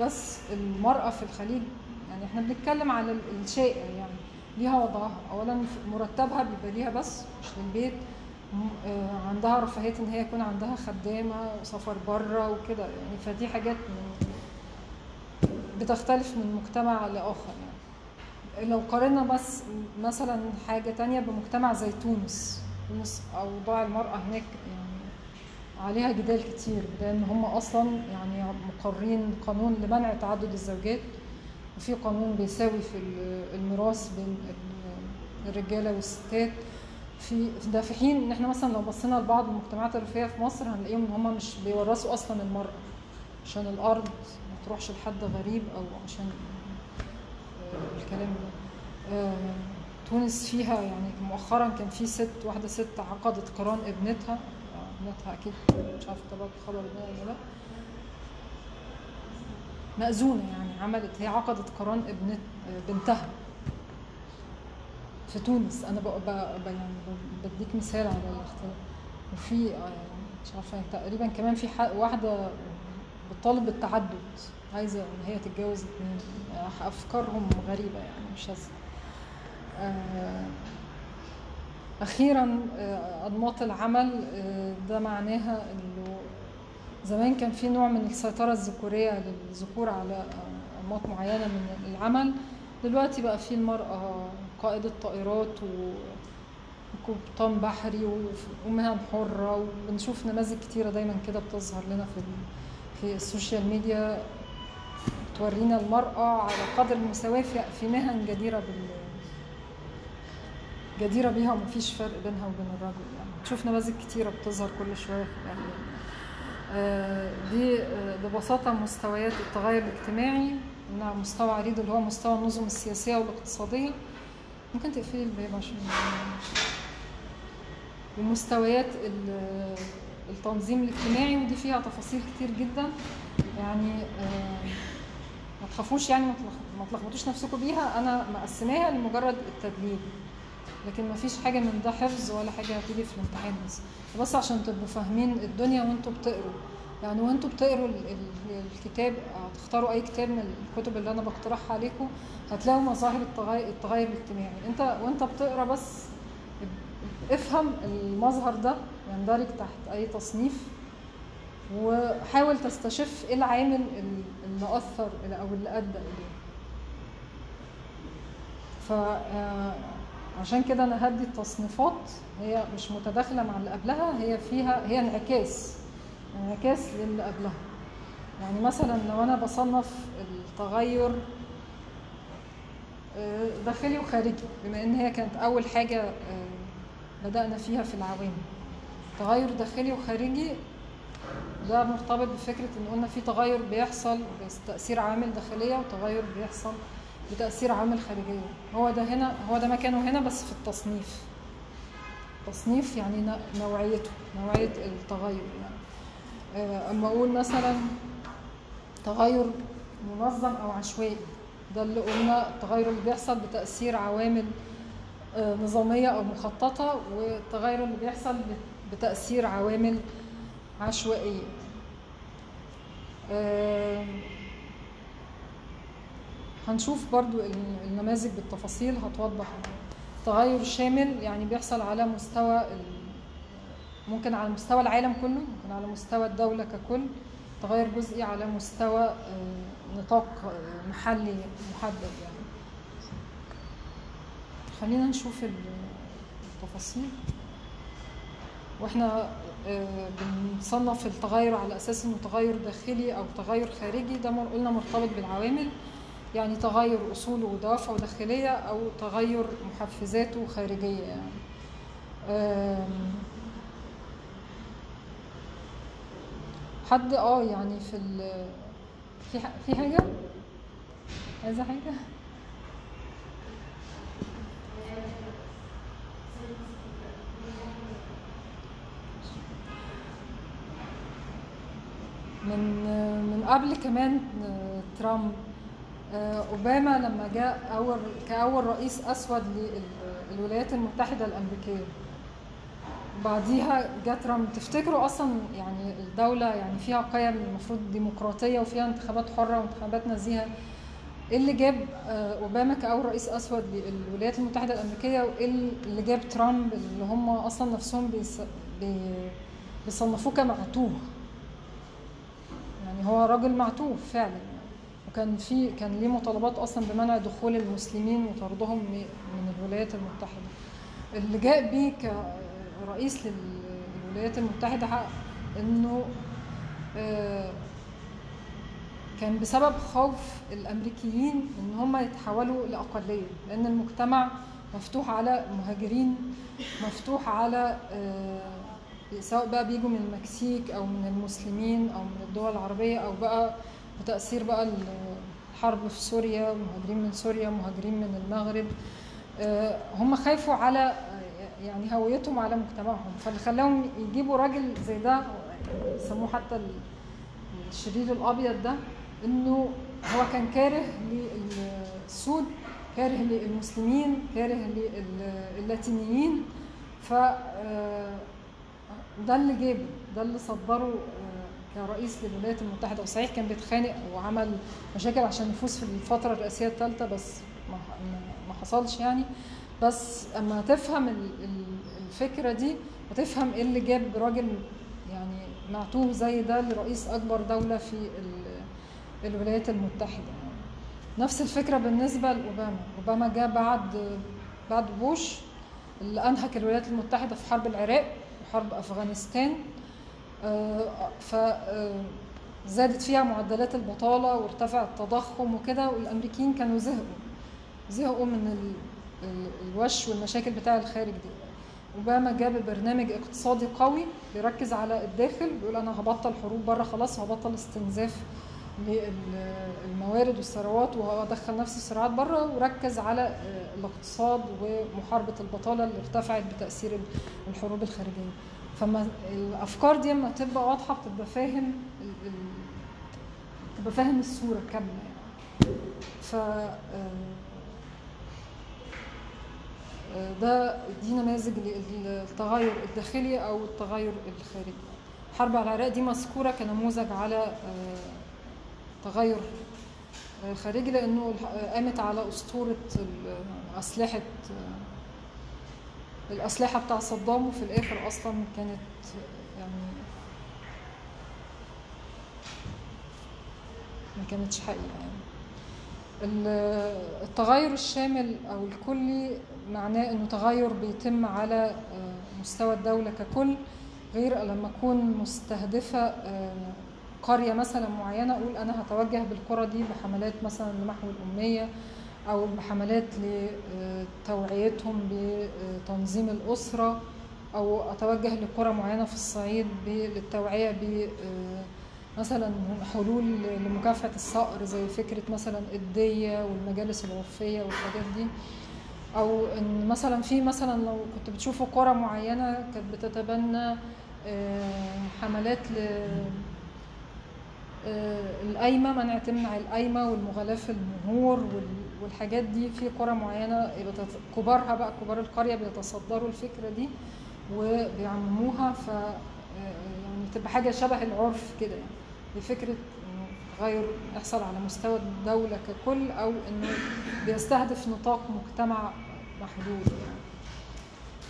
بس المرأة في الخليج. يعني إحنا بنتكلم على ال- الشائع يعني ليها وضعها. اولا مرتبها بيبقى ليها بس مش للبيت. آه، عندها رفاهية إن هي يكون عندها خدامة وسفر بره وكده. يعني فدي حاجات بتختلف من مجتمع لآخر يعني. لو قارنا بس مثلا حاجة تانية بمجتمع زي تونس. تونس أوضاع المرأة هناك يعني عليها جدال كتير لأن هم أصلا يعني مقرين قانون لمنع تعدد الزوجات وفي قانون بيساوي في ال- الميراث بين ال- الرجالة والستات. في ده في حين إن إحنا مثلا لو بصينا لبعض المجتمعات الريفيه في مصر هنلاقيهم إن هم مش بيورثوا أصلا المرأة عشان الأرض ما تروحش لحد غريب أو عشان آه، الكلام ده. آه، تونس فيها يعني مؤخرا كان في ست واحدة ست عقدت قران ابنتها. ابنتها أكيد مش عارفه طبعا الخبر ده ولا لا. مأذونة يعني عملت هي عقدت قران ابنت بنتها في تونس. أنا بق- ب- ب- يعني بديك مثال على الاختلاف وفي آه، مش عارفة تقريبا كمان في واحدة بتطالب بالتعدد عايزة إن هي تتجوز اتنين. أفكارهم غريبة يعني مش هز آه، أخيرا آه، أنماط العمل آه، ده معناها إنه زمان كان في نوع من السيطرة الذكورية للذكور على أنماط معينة من العمل. دلوقتي بقى في المرأة قائدة طائرات وقبطان بحري ومهن حرة وبنشوف نماذج كتيرة دايما كده بتظهر لنا في في ال social media. تورينا المرأة على قدر المساواة في مهن جديرة بال جديرة بيها ومفيش فرق بينها وبين الرجل يعني. نشوف نماذج كتيرة بتظهر كل شوية في الإعلام آه، دي آه، ببساطة مستويات التغير الاجتماعي منها مستوى عريض اللي هو مستوى النظم السياسية والاقتصادية. ممكن تقفلي الباب عشان ومستويات ال- التنظيم الاجتماعي ودي فيها تفاصيل كتير جدا. يعني آه، ما تخافوش يعني ما تلخبطوش نفسكم بيها. أنا مقسماها لمجرد التدليل. لكن ما فيش حاجة من ده حفظ ولا حاجة هتيجي في الامتحان بس. بس عشان تبقوا فاهمين الدنيا وانتوا بتقروا. يعني وانتوا بتقروا ال- ال- الكتاب هتختاروا أي كتاب من الكتب اللي أنا بقترحها عليكم هتلاقوا مظاهر التغير, الاجتماعي. انت وانت بتقرا بس افهم المظهر ده يندرج تحت أي تصنيف وحاول تستشف إيه العامل ال- اللي أثر أو اللي أدى إليه. عشان كده أنا هدي التصنيفات هي مش متداخلة مع اللي قبلها هي فيها هي انعكاس انعكاس للي قبلها. يعني مثلا لو أنا بصنف التغير آه، داخلي وخارجي بما إن هي كانت أول حاجة آه، بدأنا فيها في العوامل. تغير داخلي وخارجي ده مرتبط بفكرة إن قلنا في تغير بيحصل بتاثير عوامل داخلية وتغير بيحصل بتأثير عوامل خارجية. هو ده هنا هو ده مكانه هنا بس في التصنيف. تصنيف يعني نوعيته نوعية التغير يعني. آه، أما أقول مثلا تغير منظم أو عشوائي ده اللي قلنا التغير اللي بيحصل بتأثير عوامل آه، نظامية أو مخططة والتغير اللي بيحصل بت- بتأثير عوامل عشوائية. آم، هنشوف برضو ال- النماذج بالتفاصيل هتوضح تغير شامل. يعني بيحصل على مستوى ممكن على مستوى العالم كله ممكن على مستوى الدولة ككل. تغير جزئي على مستوى آه، نطاق آه، محلي محدد يعني. خلينا نشوف ال- التفاصيل. وإحنا آه، بنصنف التغير على أساس إنه تغير داخلي أو تغير خارجي. ده قلنا مرتبط بالعوامل. يعني تغير اصوله ودوافعه داخليه أو تغير محفزاته خارجيه يعني. حد آه يعني في ال في في حاجة؟ عايزة حاجة؟ من من قبل كمان آه، ترامب. أوباما لما جاء اول كأول رئيس أسود للولايات المتحدة الأمريكية. بعديها جاء ترامب. تفتكروا أصلا يعني الدولة يعني فيها قيم المفروض ديمقراطية وفيها انتخابات حرة وانتخابات نزيهة؟ إيه اللي جاب آه، أوباما كأول رئيس أسود للولايات المتحدة الأمريكية؟ وإيه اللي جاب ترامب اللي هم أصلا نفسهم بيص- بي- بيصنفوه كمعتوه؟ يعني هو راجل معتوه فعلا. وكان في كان ليه مطالبات أصلا بمنع دخول المسلمين وطردهم من الولايات المتحدة. اللي جاء بيه كرئيس للولايات المتحدة حق إنه آه، كان بسبب خوف الأمريكيين إن هم يتحولوا لأقلية لأن المجتمع مفتوح على مهاجرين مفتوح على آه، سواء بقى بيجوا من المكسيك أو من المسلمين أو من الدول العربية أو بقى بتاثير بقى الحرب في سوريا مهاجرين من سوريا مهاجرين من المغرب. آه، هم خايفوا على يعني هويتهم على مجتمعهم. فاللي خلاهم يجيبوا راجل زي ده يسموه حتى ال- الشرير الأبيض ده إنه هو كان كاره للسود كاره للمسلمين كاره للاتينيين ف آه، ده اللي جابه ده اللي صدره كرئيس للولايات المتحدة وصحيح كان بيتخانق وعمل مشاكل عشان يفوز في الفترة الرئاسية الثالثه بس ما حصلش يعني. بس أما تفهم ال- ال- الفكرة دي وتفهم إيه اللي جاب راجل يعني معتوه زي ده لرئيس أكبر دولة في ال- الولايات المتحدة. نفس الفكرة بالنسبة لأوباما. أوباما جاء بعد بعد بوش اللي أنهك الولايات المتحدة في حرب العراق وحرب أفغانستان. ف زادت فيها معدلات البطالة وارتفع التضخم وكده والأمريكيين كانوا زهقوا. زهقوا من ال- ال- الوش والمشاكل بتاع الخارج دي. اوباما جاب برنامج اقتصادي قوي بيركز على الداخل بيقول أنا هبطل حروب بره خلاص وهبطل استنزاف للموارد والثروات وهدخل نفسي صراعات بره وركز على الاقتصاد ومحاربة البطالة اللي ارتفعت بتأثير ال- الحروب الخارجية. فما الأفكار دي لما تبقى واضحة بتبقى فاهم ال- ال- تبقى فاهم الصورة كاملة يعني. ف آه، آه، ده دي نماذج للتغير الداخلي أو التغير الخارجي. الحرب على العراق دي مذكورة كنموذج على آه، تغير خارجي لأنه قامت على أسطورة أسلحة الأسلحة بتاع صدام وفي الآخر أصلا كانت يعني ما كانتش حقيقة يعني. ال- التغير الشامل أو الكلي معناه إنه تغير بيتم على آه، مستوى الدولة ككل غير لما أكون مستهدفة آه، قرية مثلا معينة أقول أنا هتوجه بالقرى دي بحملات مثلا لمحو الأمية أو بحملات لتوعيتهم بتنظيم الأسرة أو أتوجه لقرى معينة في الصعيد للتوعية ب مثلا حلول لمكافحة الصقر زي فكرة مثلا الدية والمجالس العرفيه والحاجات دي. أو إن مثلا في مثلا لو كنت بتشوفوا قرى معينة كانت بتتبنى آه، حملات ل آه، القايمة منع تمنع القايمة والمغالاه في المهور وال- والحاجات دي في قرى معينة كبارها بقى كبار القرية بيتصدروا الفكرة دي وبيعمموها ف يعني تبقى حاجة شبه العرف كده يعني. بفكرة تغير يحصل على مستوى الدولة ككل أو إنه بيستهدف نطاق مجتمع محدود يعني.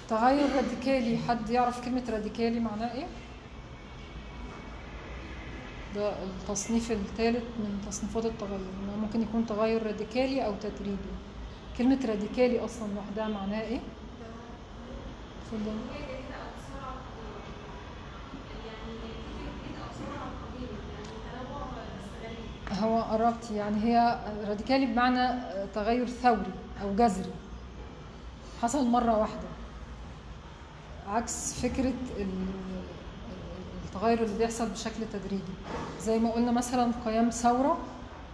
تغير راديكالي حد يعرف كلمة راديكالي معناها إيه؟ ده التصنيف الثالث من تصنيفات التغير إنه ممكن يكون تغير راديكالي أو تدريجي. كلمة راديكالي أصلا لوحدها معناها إيه؟ اتفضل. أو أو هو قربت يعني هي راديكالي بمعنى تغير ثوري أو جذري. حصل مرة واحدة. عكس فكرة التغير اللي بيحصل بشكل تدريجي. زي ما قلنا مثلا قيام ثورة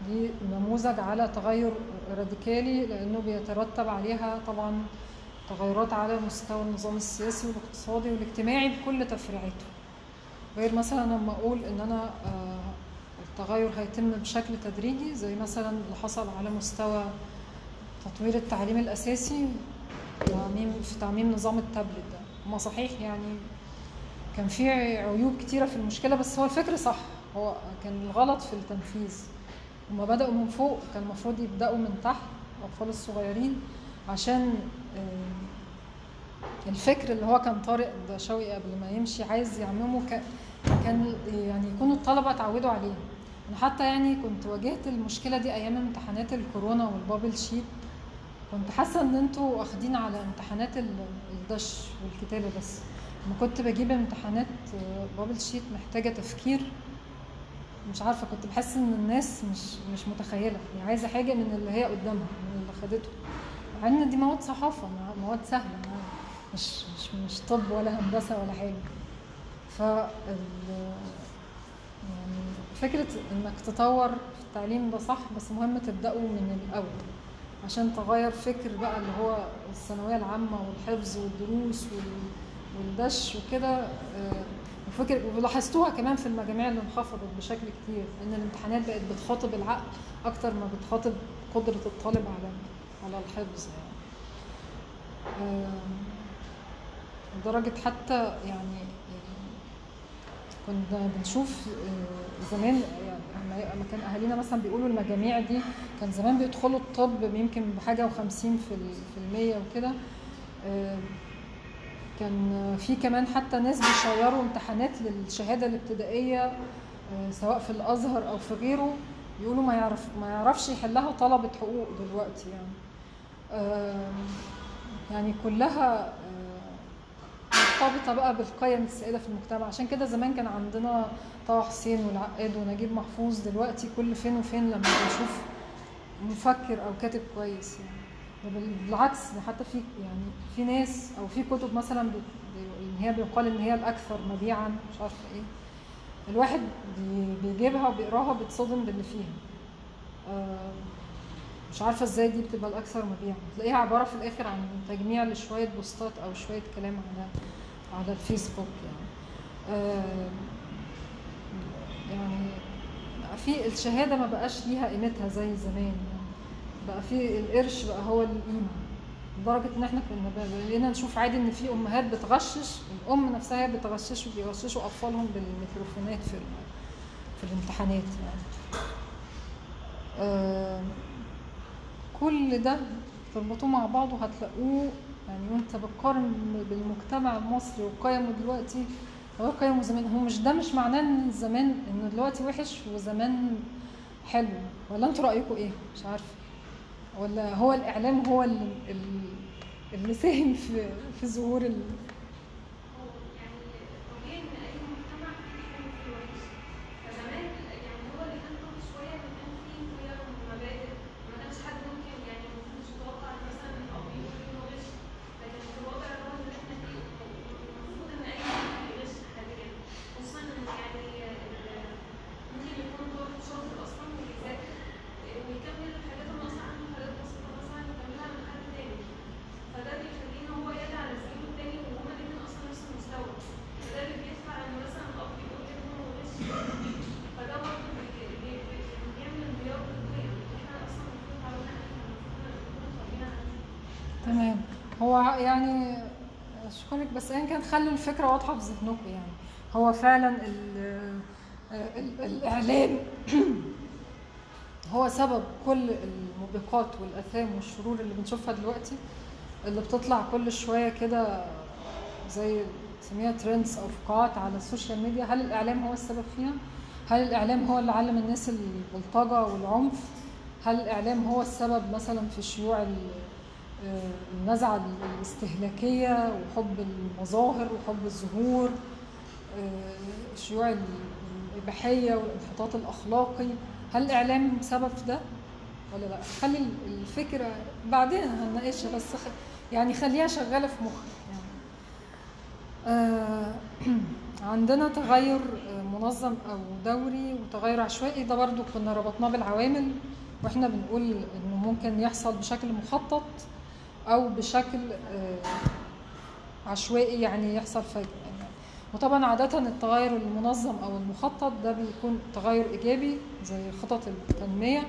دي نموذج على تغير راديكالي لأنه بيترتب عليها طبعا تغيرات على مستوى النظام السياسي والاقتصادي والاجتماعي بكل تفريعاته. غير مثلا لما أقول إن أنا آه، التغير هيتم بشكل تدريجي زي مثلا اللي حصل على مستوى تطوير التعليم الأساسي تعميم في تعميم نظام التابلت ده. هما صحيح يعني كان في عيوب كتيرة في المشكلة بس هو الفكر صح. هو كان الغلط في التنفيذ. هما بدأوا من فوق كان المفروض يبدأوا من تحت الأطفال الصغيرين عشان آه، الفكر اللي هو كان طارق شوقي قبل ما يمشي عايز يعممه كان يعني يكونوا الطلبة اتعودوا عليه. أنا حتى يعني كنت واجهت المشكلة دي أيام امتحانات الكورونا والبابل شيت. كنت حاسة إن أنتوا واخدين على امتحانات ال- الدش والكتابة بس. لما كنت بجيب امتحانات آه، بابل شيت محتاجة تفكير. مش عارفة كنت بحس إن الناس مش مش متخيلة. هي عايزة حاجة من اللي هي قدامها من اللي خدته. مع إن دي مواد صحافة مواد سهلة ما- مش مش مش طب ولا هندسة ولا حاجة. ف يعني فكرة إنك تطور في التعليم ده صح بس مهم تبدأه من الأول. عشان تغير فكر بقى اللي هو الثانوية العامة والحفظ والدروس وال- والدش وكده آه، وفكر ولاحظتوها كمان في المجاميع اللي انخفضت بشكل كتير إن الامتحانات بقت بتخاطب العقل أكتر ما بتخاطب قدرة الطالب على على الحفظ يعني. آم، لدرجة حتى يعني كنا بنشوف آه، زمان يعني لما كان أهالينا مثلا بيقولوا المجاميع دي كان زمان بيدخلوا الطب يمكن بحاجة وخمسين في ال- في المية وكده آه، كان في كمان حتى ناس بيشيروا امتحانات للشهادة الابتدائية آه، سواء في الأزهر أو في غيره يقولوا ما يعرف ما يعرفش يحلها طلبة حقوق دلوقتي يعني. يعني كلها آه، مرتبطة بقى بالقيم السائدة في المجتمع. عشان كده زمان كان عندنا طه حسين والعقاد ونجيب محفوظ. دلوقتي كل فين وفين لما بنشوف مفكر أو كاتب كويس يعني. بالعكس حتى في يعني في ناس أو في كتب مثلا إن هي بيقال إن هي الأكثر مبيعا مش عارفة إيه. الواحد بي- بيجيبها وبيقراها بيتصدم باللي فيها. آه، مش عارفة إزاي دي بتبقى الأكثر مبيعا. تلاقيها عبارة في الآخر عن تجميع لشوية بوستات أو شوية كلام على على الفيسبوك يعني. آه، يعني في الشهادة ما بقاش ليها قيمتها زي زمان. بقى في القرش بقى هو القيمه لدرجة إن إحنا كنا بقينا نشوف عادي إن في أمهات بتغشش الأم نفسها هي بتغشش وبيغششوا أطفالهم بالميكروفونات في في الامتحانات يعني. آه، كل ده تربطوه مع بعض وهتلاقوه يعني وأنت بتقارن بالمجتمع المصري وقيمه دلوقتي غير قيمه زمان هو مش ده مش معناه إن زمان انه دلوقتي وحش وزمان حلو ولا أنتوا رأيكم إيه؟ مش عارفة. ولا هو الإعلام هو اللي, ساهم في في ظهور ال... هو يعني طبيعي ان اي مجتمع فيه حلو وفيه وحش فزمان يعني هو اللي كان قوي شوية ان كان فيه قيم ومبادئ ما كانش حد ممكن يعني ما كنتش تتوقع ان مثلا الاب يقول انه غش لكن في الوضع الراهن اللي إحنا فيه المفروض ان اي حد يغش حاليا خصوصا ان يعني ال- ممكن يكون طالب شاطر أصلا وبيذاكر ويكمل الحاجات الناقصه عنده حاجات بسيطه مثلا يكملها من حد تاني فده بيخليه ان هو يدعي على زميله التاني وهما الاتنين أصلا نفس المستوى فده اللي بيدفع ان مثلا الاب يقول ابنه غش فده برضه بي- بي- بي- بيعمل انهيار للقيم إحنا أصلا المفروض تعودنا إحنا المفروض نكون طبيعيين على كده. تمام هو يعني اشكرك بس ايا كان خلوا الفكرة واضحة في ذهنكم يعني. هو فعلا ال ال الإعلام <clears throat> هو سبب كل الموبقات والأثام والشرور اللي بنشوفها دلوقتي اللي بتطلع كل شوية كده زي سميها trends أو فقاعات على ال social media. هل الإعلام هو السبب فيها؟ هل الإعلام هو اللي علم الناس البلطجة والعنف؟ هل الإعلام هو السبب مثلا في شيوع ال- النزعه الاستهلاكية وحب المظاهر وحب الظهور آه، شيوع ال- الإباحية والانحطاط الأخلاقي. هل الإعلام سبب في ده ولا لأ؟ خلي ال- الفكرة بعدين هنناقشها بس يعني خليها شغالة في مخك يعني آه، <clears throat> عندنا تغير آه، منظم أو دوري وتغير عشوائي. ده برضو كنا ربطناه بالعوامل وإحنا بنقول إنه ممكن يحصل بشكل مخطط. أو بشكل آه، عشوائي يعني يحصل فجأة. يعني وطبعا عادة التغير المنظم أو المخطط ده بيكون تغير إيجابي زي خطط التنمية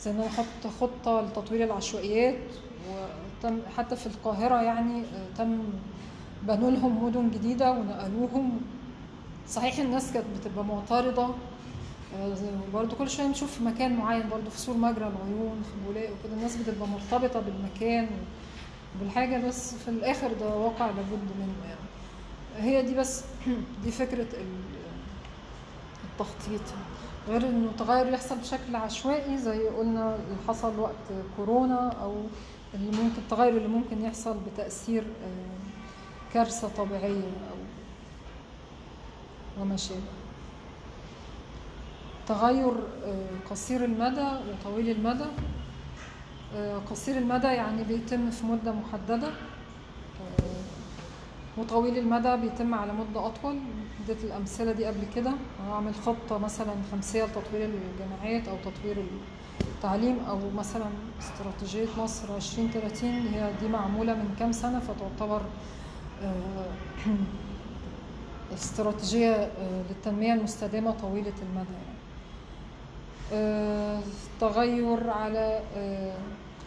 زي إن أحط خطة لتطوير العشوائيات وتم حتى في القاهرة يعني آه، تم بنوا لهم مدن جديدة ونقلوهم. صحيح الناس كانت بتبقى معترضة برضو كل شوية نشوف في مكان معين برضو في سور مجرى العيون في بولاق وكده الناس بتبقى مرتبطة بالمكان وبالحاجة بس في الآخر ده واقع لابد منه يعني. هي دي بس <clears throat> دي فكرة ال- التخطيط. غير إنه تغير يحصل بشكل عشوائي زي قلنا اللي حصل وقت كورونا أو اللي ممكن التغير اللي ممكن يحصل بتأثير آه، كارثة طبيعية أو وما شابه تغير آه، قصير المدى وطويل المدى. آه، قصير المدى يعني بيتم في مدة محددة. آه، وطويل المدى بيتم على مدة أطول. اديت الأمثلة دي قبل كده. أعمل خطة مثلا خمسية لتطوير الجامعات أو تطوير التعليم أو مثلا استراتيجية مصر 2030 اللي هي دي معمولة من كام سنة فتعتبر <clears throat> استراتيجية للتنمية المستدامة طويلة المدى يعني. آه، تغير على آه،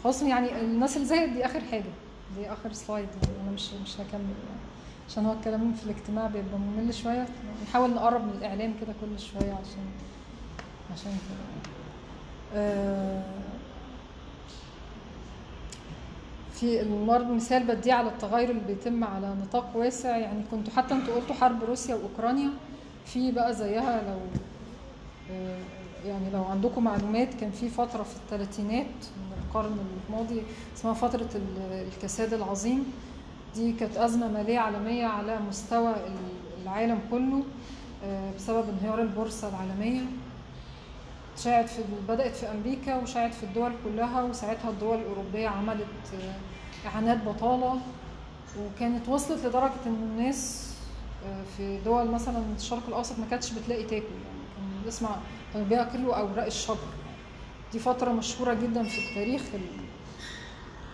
خلاص يعني الناس اللي زهقت دي آخر حاجة دي آخر سلايد يعني أنا مش مش هكمل يعني عشان هو الكلام في الاجتماع بيبقى ممل شوية. نحاول نقرب من الإعلام كده كل شوية عشان عشان كده. آه، في برضه مثال بديه على التغير اللي بيتم على نطاق واسع. يعني كنتوا حتى أنتوا قلتوا حرب روسيا وأوكرانيا في بقى زيها لو آه، يعني لو عندكم معلومات كان في فترة في الثلاثينات من القرن الماضي اسمها فترة ال- الكساد العظيم. دي كانت أزمة مالية عالمية على مستوى ال- العالم كله آه، بسبب انهيار البورصة العالمية. شاعت في بدأت في أمريكا وشاعت في الدول كلها وساعتها الدول الأوروبية عملت آه، إعانات بطالة. وكانت وصلت لدرجة إن الناس آه، في دول مثلا الشرق الأوسط ما كانتش بتلاقي تاكل. يعني كان بنسمع بياكلوا أوراق الشجر. دي فترة مشهورة جدا في التاريخ ال-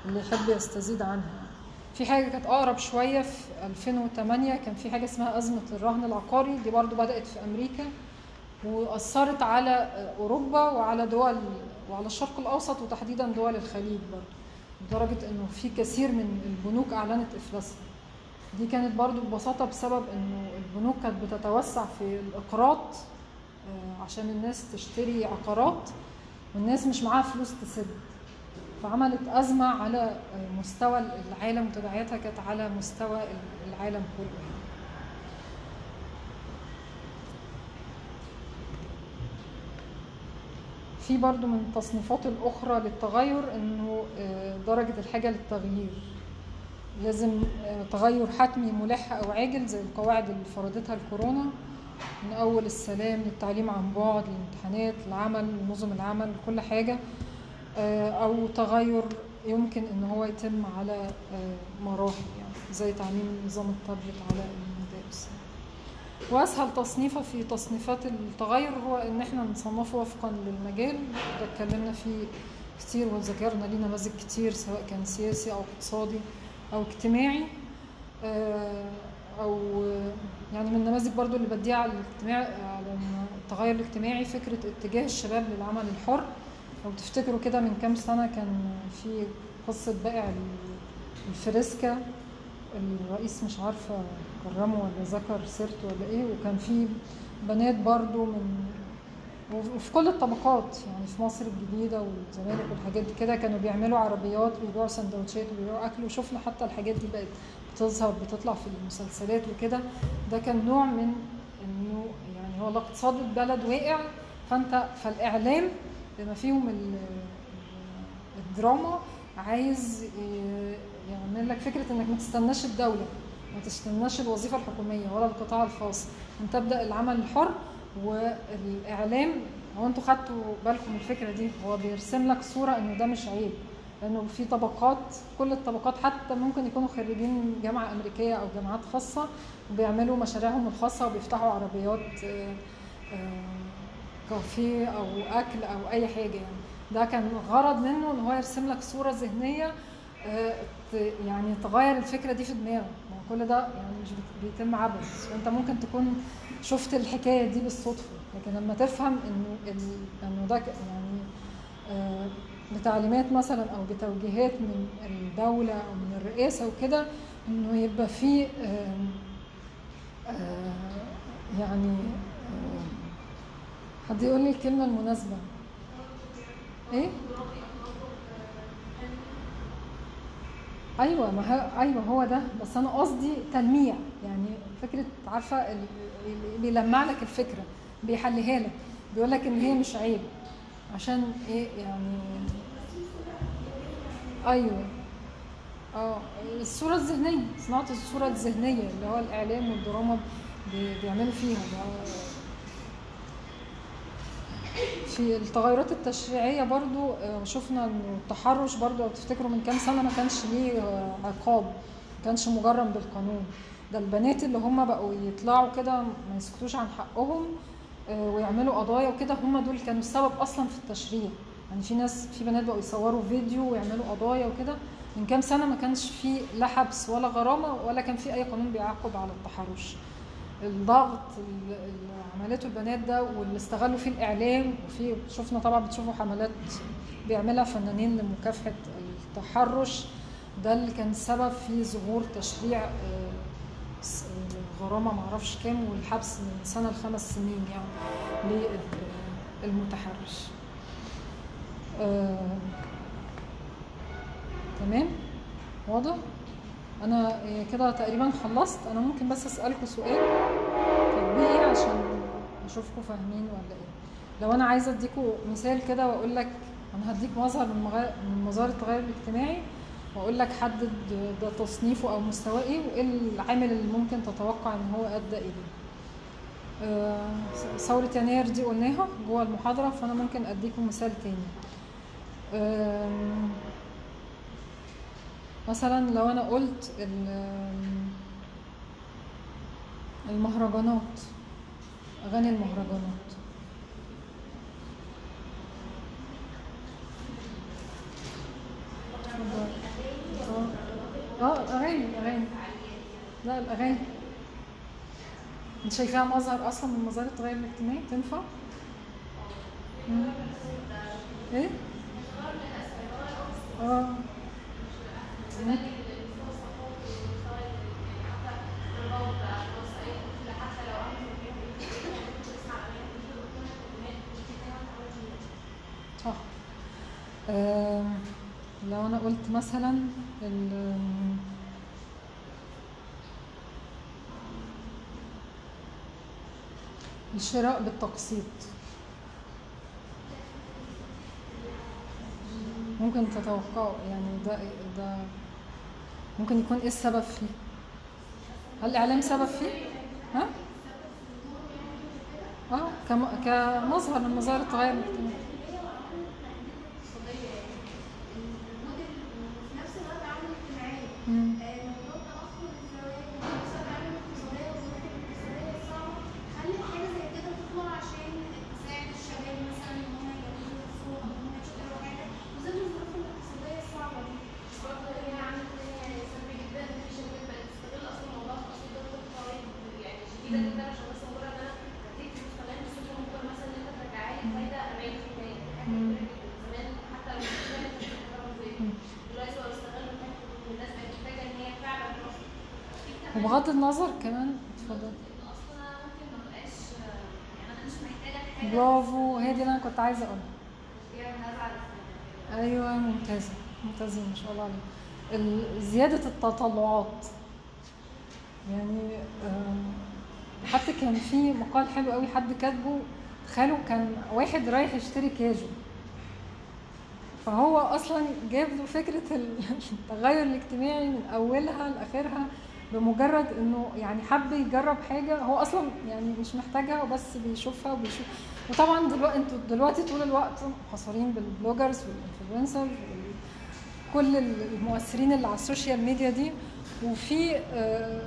اللي يحب يستزيد عنها. في حاجة كانت أقرب شوية في 2008 كان في حاجة اسمها أزمة الرهن العقاري. دي برضو بدأت في أمريكا وأثرت على أوروبا وعلى دول وعلى الشرق الأوسط وتحديدا دول الخليج برضو لدرجة إنه في كثير من البنوك أعلنت إفلاسها. دي كانت برضو ببساطة بسبب إنه البنوك كانت بتتوسع في الإقراض عشان الناس تشتري عقارات والناس مش معاها فلوس تسد. فعملت أزمة على آه، مستوى العالم وتداعياتها كانت على مستوى العالم كله. في برضو من التصنيفات الأخرى للتغير إنه آه، درجة الحاجة للتغيير. لازم آه، تغير حتمي ملح أو عاجل زي القواعد اللي فرضتها الكورونا. من أول السلام للتعليم عن بعد للامتحانات العمل نظم العمل كل حاجة آه، أو تغير يمكن إن هو يتم على آه، مراحل يعني زي تعليم نظام التابلت على المدارس. وأسهل تصنيفه في تصنيفات التغير هو إن إحنا نصنفه وفقا للمجال. ده اتكلمنا فيه كتير وذكرنا ليه نماذج كتير سواء كان سياسي أو اقتصادي أو اجتماعي. آه، أو يعني من النماذج برضو اللي بديها على الاجتماع على التغير الاجتماعي فكرة اتجاه الشباب للعمل الحر. لو تفتكروا كده من كام سنة كان في قصة بائع الفريسكا الرئيس مش عارفة كرمه ولا ذكر سيرته ولا إيه وكان في بنات برضو من وفي كل الطبقات يعني في مصر الجديدة والزمالك والحاجات دي كده كانوا بيعملوا عربيات ويبيعوا سندوتشات ويبيعوا أكل وشفنا حتى الحاجات دي بقت بتظهر بتطلع في المسلسلات وكده. ده كان نوع من إنه يعني هو الاقتصاد البلد واقع. فأنت فالإعلام بما فيهم ال- الدراما عايز ي- يعمل لك فكرة إنك ما تستناش الدولة ما تستناش الوظيفة الحكومية ولا القطاع الخاص. أن تبدأ العمل الحر والإعلام هو أنتوا خدتوا بالكم من الفكرة دي هو بيرسم لك صورة إنه ده مش عيب. لأنه في طبقات كل الطبقات حتى ممكن يكونوا خريجين جامعة أمريكية أو جامعات خاصة وبيعملوا مشاريعهم الخاصة وبيفتحوا عربيات آه، آه، كافيه أو أكل أو أي حاجة يعني. ده كان غرض منه إن هو يرسم لك صورة ذهنية آه، يعني تغير الفكرة دي في دماغك ما هو كل ده يعني مش بيتم عبث. فانت ممكن تكون شفت الحكاية دي بالصدفة لكن لما تفهم إنه إنه ده يعني بتعليمات مثلا أو بتوجيهات من الدولة أو من الرئاسة وكده إنه يبقى في آه، يعني حد يقول لي الكلمة المناسبة؟ إيه؟ أيوه ما هو أيوه هو ده. بس أنا قصدي تلميع يعني فكرة عارفة بيلمع لك الفكرة بيحليها لك. بيقول لك إن هي مش عيب. عشان إيه يعني؟ أيوه. آه الصورة الذهنية صناعة الصورة الذهنية اللي هو الإعلام والدراما بي- بيعملوا فيها في التغيرات التشريعية برضو آه، شفنا إنه التحرش برضو لو تفتكروا من كام سنة ما كانش ليه آه، عقاب ما كانش مجرم بالقانون. ده البنات اللي هم بقوا يطلعوا كده ما يسكتوش عن حقهم ويعملوا قضايا وكده هم دول كانوا السبب أصلا في التشريع. يعني في ناس في بنات بقوا يصوروا فيديو ويعملوا قضايا وكده. من كام سنة ما كانش في لا حبس ولا غرامة ولا كان في أي قانون بيعاقب على التحرش. الضغط اللي عملته البنات ده واللي استغلوا فيه الإعلام وفي شفنا طبعا بتشوفوا حملات بيعملها فنانين لمكافحة التحرش. ده اللي كان سبب في ظهور تشريع الغرامة معرفش كام والحبس من سنة لخمس سنين يعني للمتحرش. آه، تمام؟ واضح؟ أنا كده تقريبا خلصت. أنا ممكن بس أسألكم سؤال تطبيقي عشان أشوفكم فاهمين ولا إيه. لو أنا عايزة أديكم مثال كده وأقول لك أنا هديك مظهر من مظاهر التغير الاجتماعي. واقول لك حدد ده تصنيفه أو مستواه إيه وإيه العامل اللي ممكن تتوقع إن هو ادى اليه آه، ثورة يناير دي قلناها جوه المحاضرة فأنا ممكن أديكم مثال تاني. آم، مثلا لو أنا قلت ال- المهرجانات أغاني المهرجانات. آه آه الأغاني الأغاني لا الأغاني انت شايفاها مظهر أصلا من مظاهر التغير الاجتماعي تنفع؟ إيه؟ آه. صح لو أنا قلت مثلا ال- الشراء بالتقسيط. ممكن تتوقعوا يعني ده ده ممكن يكون إيه السبب فيه؟ هل الإعلام سبب فيه؟ ها؟ آه كم- كمظهر من مظاهر التغير في نفس الوقت عامل اجتماعي مم. موضوع تأخر الزواج ونفس العامل الاقتصادية والظروف الاقتصادية الصعبة هل حاجة زي كده تطلع عشان تساعد الشباب مثلا إن هم يجوزوا نفسهم أو إن هم يشتغلوا حاجة وزي الظروف الاقتصادية الصعبة دي برضه هي عامل تاني سلبي جدا إن في شركات بقت تستغل أصلا موضوع التقسيط ده بطريقة فوائد يعني شديدة جدا عشان بس مجرد إن أنا هديك فلوس كمان بس أنت ممكن مثلا إن أنت ترجعها لي فايدة 40% دي حاجة كبيرة جدا زمان حتى لو مش كانت بتشتغل زي دلوقتي بقوا يستغلوا حتة ان الناس بقت محتاجه ان هي فعلا تروح في كمان وبغض النظر كمان اتفضل ان أصلا أنا ممكن ما بقاش يعني أنا مش محتاجه حاجة برافو هي دي اللي أنا كنت عايزة أقولها. أيوه ممتازة ممتازين ما شاء الله عليك. زيادة التطلعات. يعني حتى كان في مقال حلو قوي حد كاتبه تخيلوا كان واحد رايح يشتري كاجو. فهو أصلا جاب له فكرة <laughs> التغير الاجتماعي من أولها لآخرها. بمجرد إنه يعني حب يجرب حاجة هو أصلا يعني مش محتاجها وبس بيشوفها وبيشوف. وطبعا دلوقتي أنتوا دلوقتي طول الوقت محاصرين بال bloggers وال influencers كل المؤثرين اللي على السوشيال ميديا دي. وفي آه،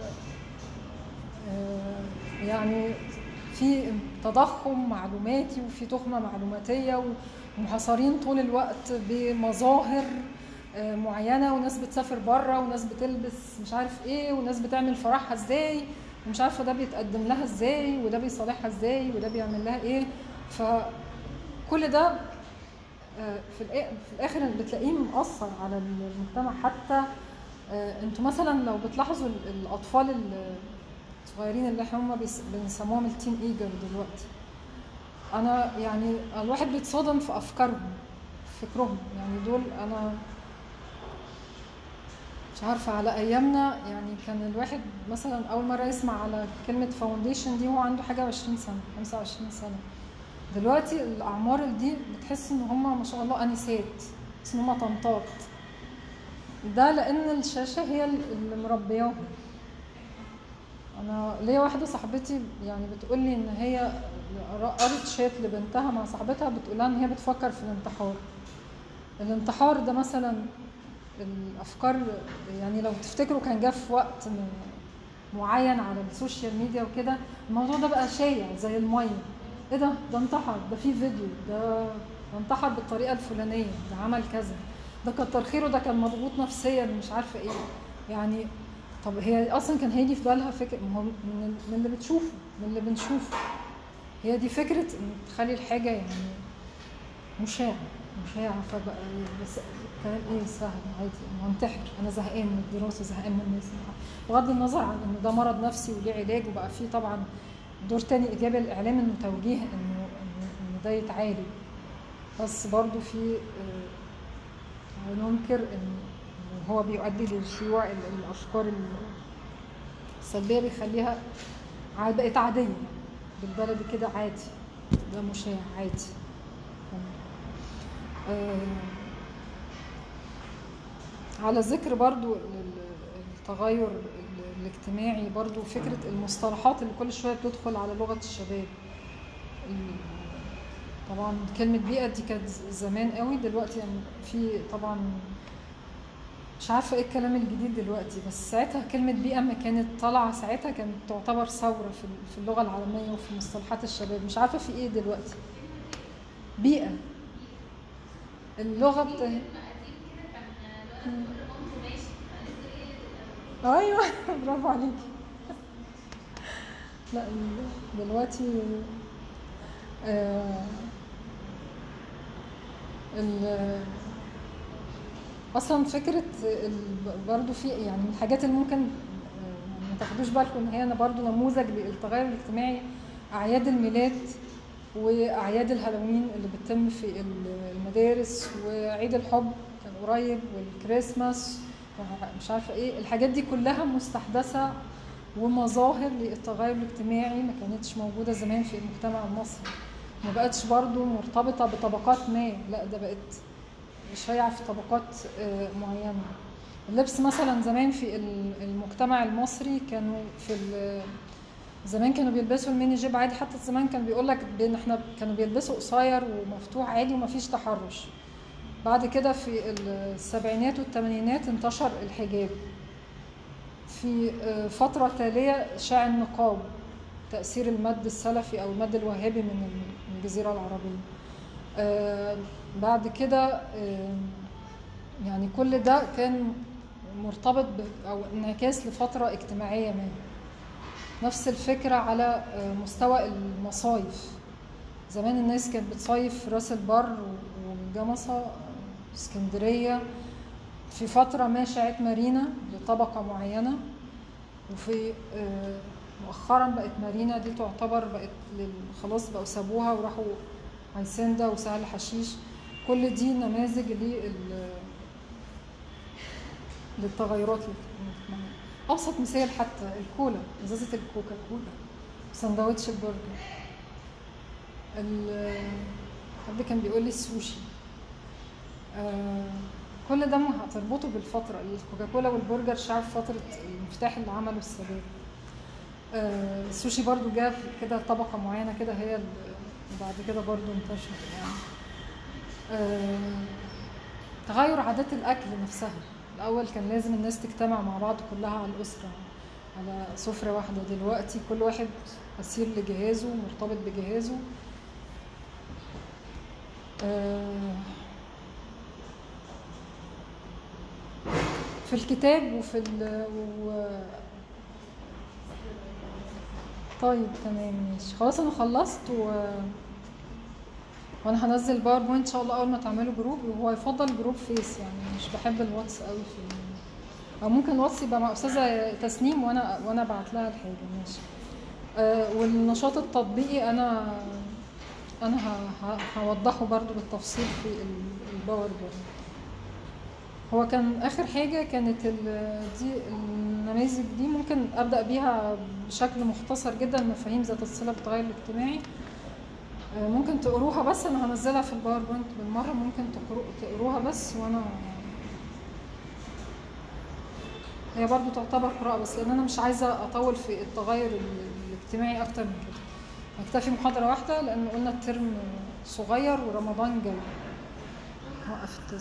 آه، يعني في تضخم معلوماتي وفي تخمه معلوماتية ومحاصرين طول الوقت بمظاهر معينة وناس بتسافر بره وناس بتلبس مش عارف إيه وناس بتعمل فرحها إزاي ومش عارفة ده بيتقدم لها إزاي وده بيصالحها إزاي وده بيعمل لها إيه. فكل ده آه، في الآخر بتلاقيه مأثر على المجتمع. حتى آه، أنتوا مثلا لو بتلاحظوا ال- الأطفال ال- الصغيرين اللي هم بيس- بنسموهم ال teenager دلوقتي. أنا يعني الواحد بيتصادم في أفكارهم فكرهم. يعني دول أنا مش عارفة على أيامنا يعني كان الواحد مثلا أول مرة يسمع على كلمة foundation دي وهو عنده حاجة 20 سنة 25 سنة. دلوقتي الأعمار دي بتحس إن هم ما شاء الله أنسات بس إن هم طنطات. ده لأن الشاشة هي اللي مربياهم. أنا ليا واحدة صاحبتي يعني بتقول لي إن هي قرت شات لبنتها مع صاحبتها بتقول لها إن هي بتفكر في الانتحار. الانتحار ده مثلا الافكار يعني لو تفتكروا كان جه في وقت معين على ال social media وكده الموضوع ده بقى شايع زي المية. إيه ده؟ ده انتحر ده في فيديو ده ده انتحر بالطريقة الفلانية ده عمل كذا. ده كتر خيره ده كان مضغوط نفسيا مش عارفة إيه. يعني طب هي أصلا كان هيجي في بالها فكره ما هو من, اللي بتشوفه من اللي بنشوفه. هي دي فكرة إن تخلي الحاجة يعني مشاعة مشاعة فبقى بس كلام إيه سهل عادي. أنا هنتحر أنا زهقان من الدراسة زهقان من الناس. بغض النظر عن ان ده مرض نفسي وليه علاج وبقى فيه طبعا دور تاني إيجابي للاعلام إنه توجيه إنه إنه ده يتعالج. بس برضو في آه، ننكر إن هو بيؤدي لشيوع ال- الأفكار ال- السلبية بيخليها بقت عادية. بالبلدي كده عادي. ده مشاع عادي. آه، على ذكر برضو ال- ال- التغير ال- الاجتماعي برضو فكرة المصطلحات اللي كل شوية بتدخل على لغة الشباب. ال- طبعا كلمة بيئة دي كانت زمان قوي دلوقتي يعني في طبعا مش عارفة إيه الكلام الجديد دلوقتي بس ساعتها كلمة بيئة ما كانت طالعة ساعتها كانت تعتبر ثورة في ال- في اللغة العالمية وفي مصطلحات الشباب. مش عارفة في إيه دلوقتي. بيئة. اللغة بتا... أيوه <laughs> برافو عليكي. لا دلوقتي آه أصلا فكرة برضو في يعني من الحاجات اللي ممكن آه، ما تاخدوش بالكم هي أنا برضو نموذج للتغير الاجتماعي أعياد الميلاد وأعياد الهالوين اللي بتتم في ال- المدارس وعيد الحب. قريب والكريسماس مش عارفة إيه. الحاجات دي كلها مستحدثة ومظاهر للتغير الاجتماعي ما كانتش موجودة زمان في المجتمع المصري. ما بقتش برضو مرتبطة بطبقات ما. لا ده بقت شايعة في طبقات آه، معينة. اللبس مثلا زمان في ال- المجتمع المصري كانوا في زمان كانوا بيلبسوا الميني جيب عادي. حتى زمان كان بيقول لك إحنا كانوا بيلبسوا قصير ومفتوح عادي ومفيش تحرش. بعد كده في السبعينات والثمانينات انتشر الحجاب. في آه، فترة تالية شاع النقاب تأثير المد السلفي أو المد الوهابي من الجزيرة العربية. آه، بعد كده آه، يعني كل ده كان مرتبط أو انعكاس لفترة اجتماعية ما. نفس الفكرة على مستوى المصايف. زمان الناس كانت بتصيف راس البر والجمصة اسكندرية في فترة ما شاعت مارينا لطبقة معينة وفي آه، مؤخرا بقت مارينا دي تعتبر بقت خلاص بقوا سابوها وراحوا هيسندا وسهل حشيش. كل دي نماذج لل للتغيرات أبسط مثال حتى الكولا إزازة الكوكا كولا سندوتش البرجر. ال- حد كان بيقول لي السوشي. كل ده هتربطه بالفترة الكوكاكولا والبرجر شعب فترة الانفتاح اللي عمله السادات آه، السوشي برضو جاب كده طبقة معينة كده هي بعد كده برضو انتشر يعني. آه، تغير عادات الأكل نفسها. الأول كان لازم الناس تجتمع مع بعض كلها على الأسرة على سفرة واحدة. دلوقتي كل واحد أسير لجهازه مرتبط بجهازه. آه، في الكتاب وفي ال و... طيب تمام ماشي خلاص أنا خلصت و... وأنا هنزل PowerPoint إن شاء الله أول ما تعملوا group وهو يفضل group Face يعني مش بحب ال Whats قوي في. أو ممكن ال Whats يبقى مع أستاذة تسنيم وأنا وأنا أبعت لها الحاجة ماشي آه والنشاط التطبيقي أنا أنا. هوضحه برضو بالتفصيل في ال- ال PowerPoint هو كان آخر حاجة كانت دي النماذج دي ممكن أبدأ بيها بشكل مختصر جدا مفاهيم ذات الصلة بالتغير الاجتماعي. آه، ممكن تقروها بس أنا هنزلها في ال PowerPoint بالمرة ممكن تقرو- تقروها بس وأنا هي برضو تعتبر قراءة بس لأن أنا مش عايزة أطول في التغير ال- الاجتماعي أكتر من كده. هكتفي محاضرة واحدة لأن قلنا ال term صغير ورمضان جاي. وقف التسجيل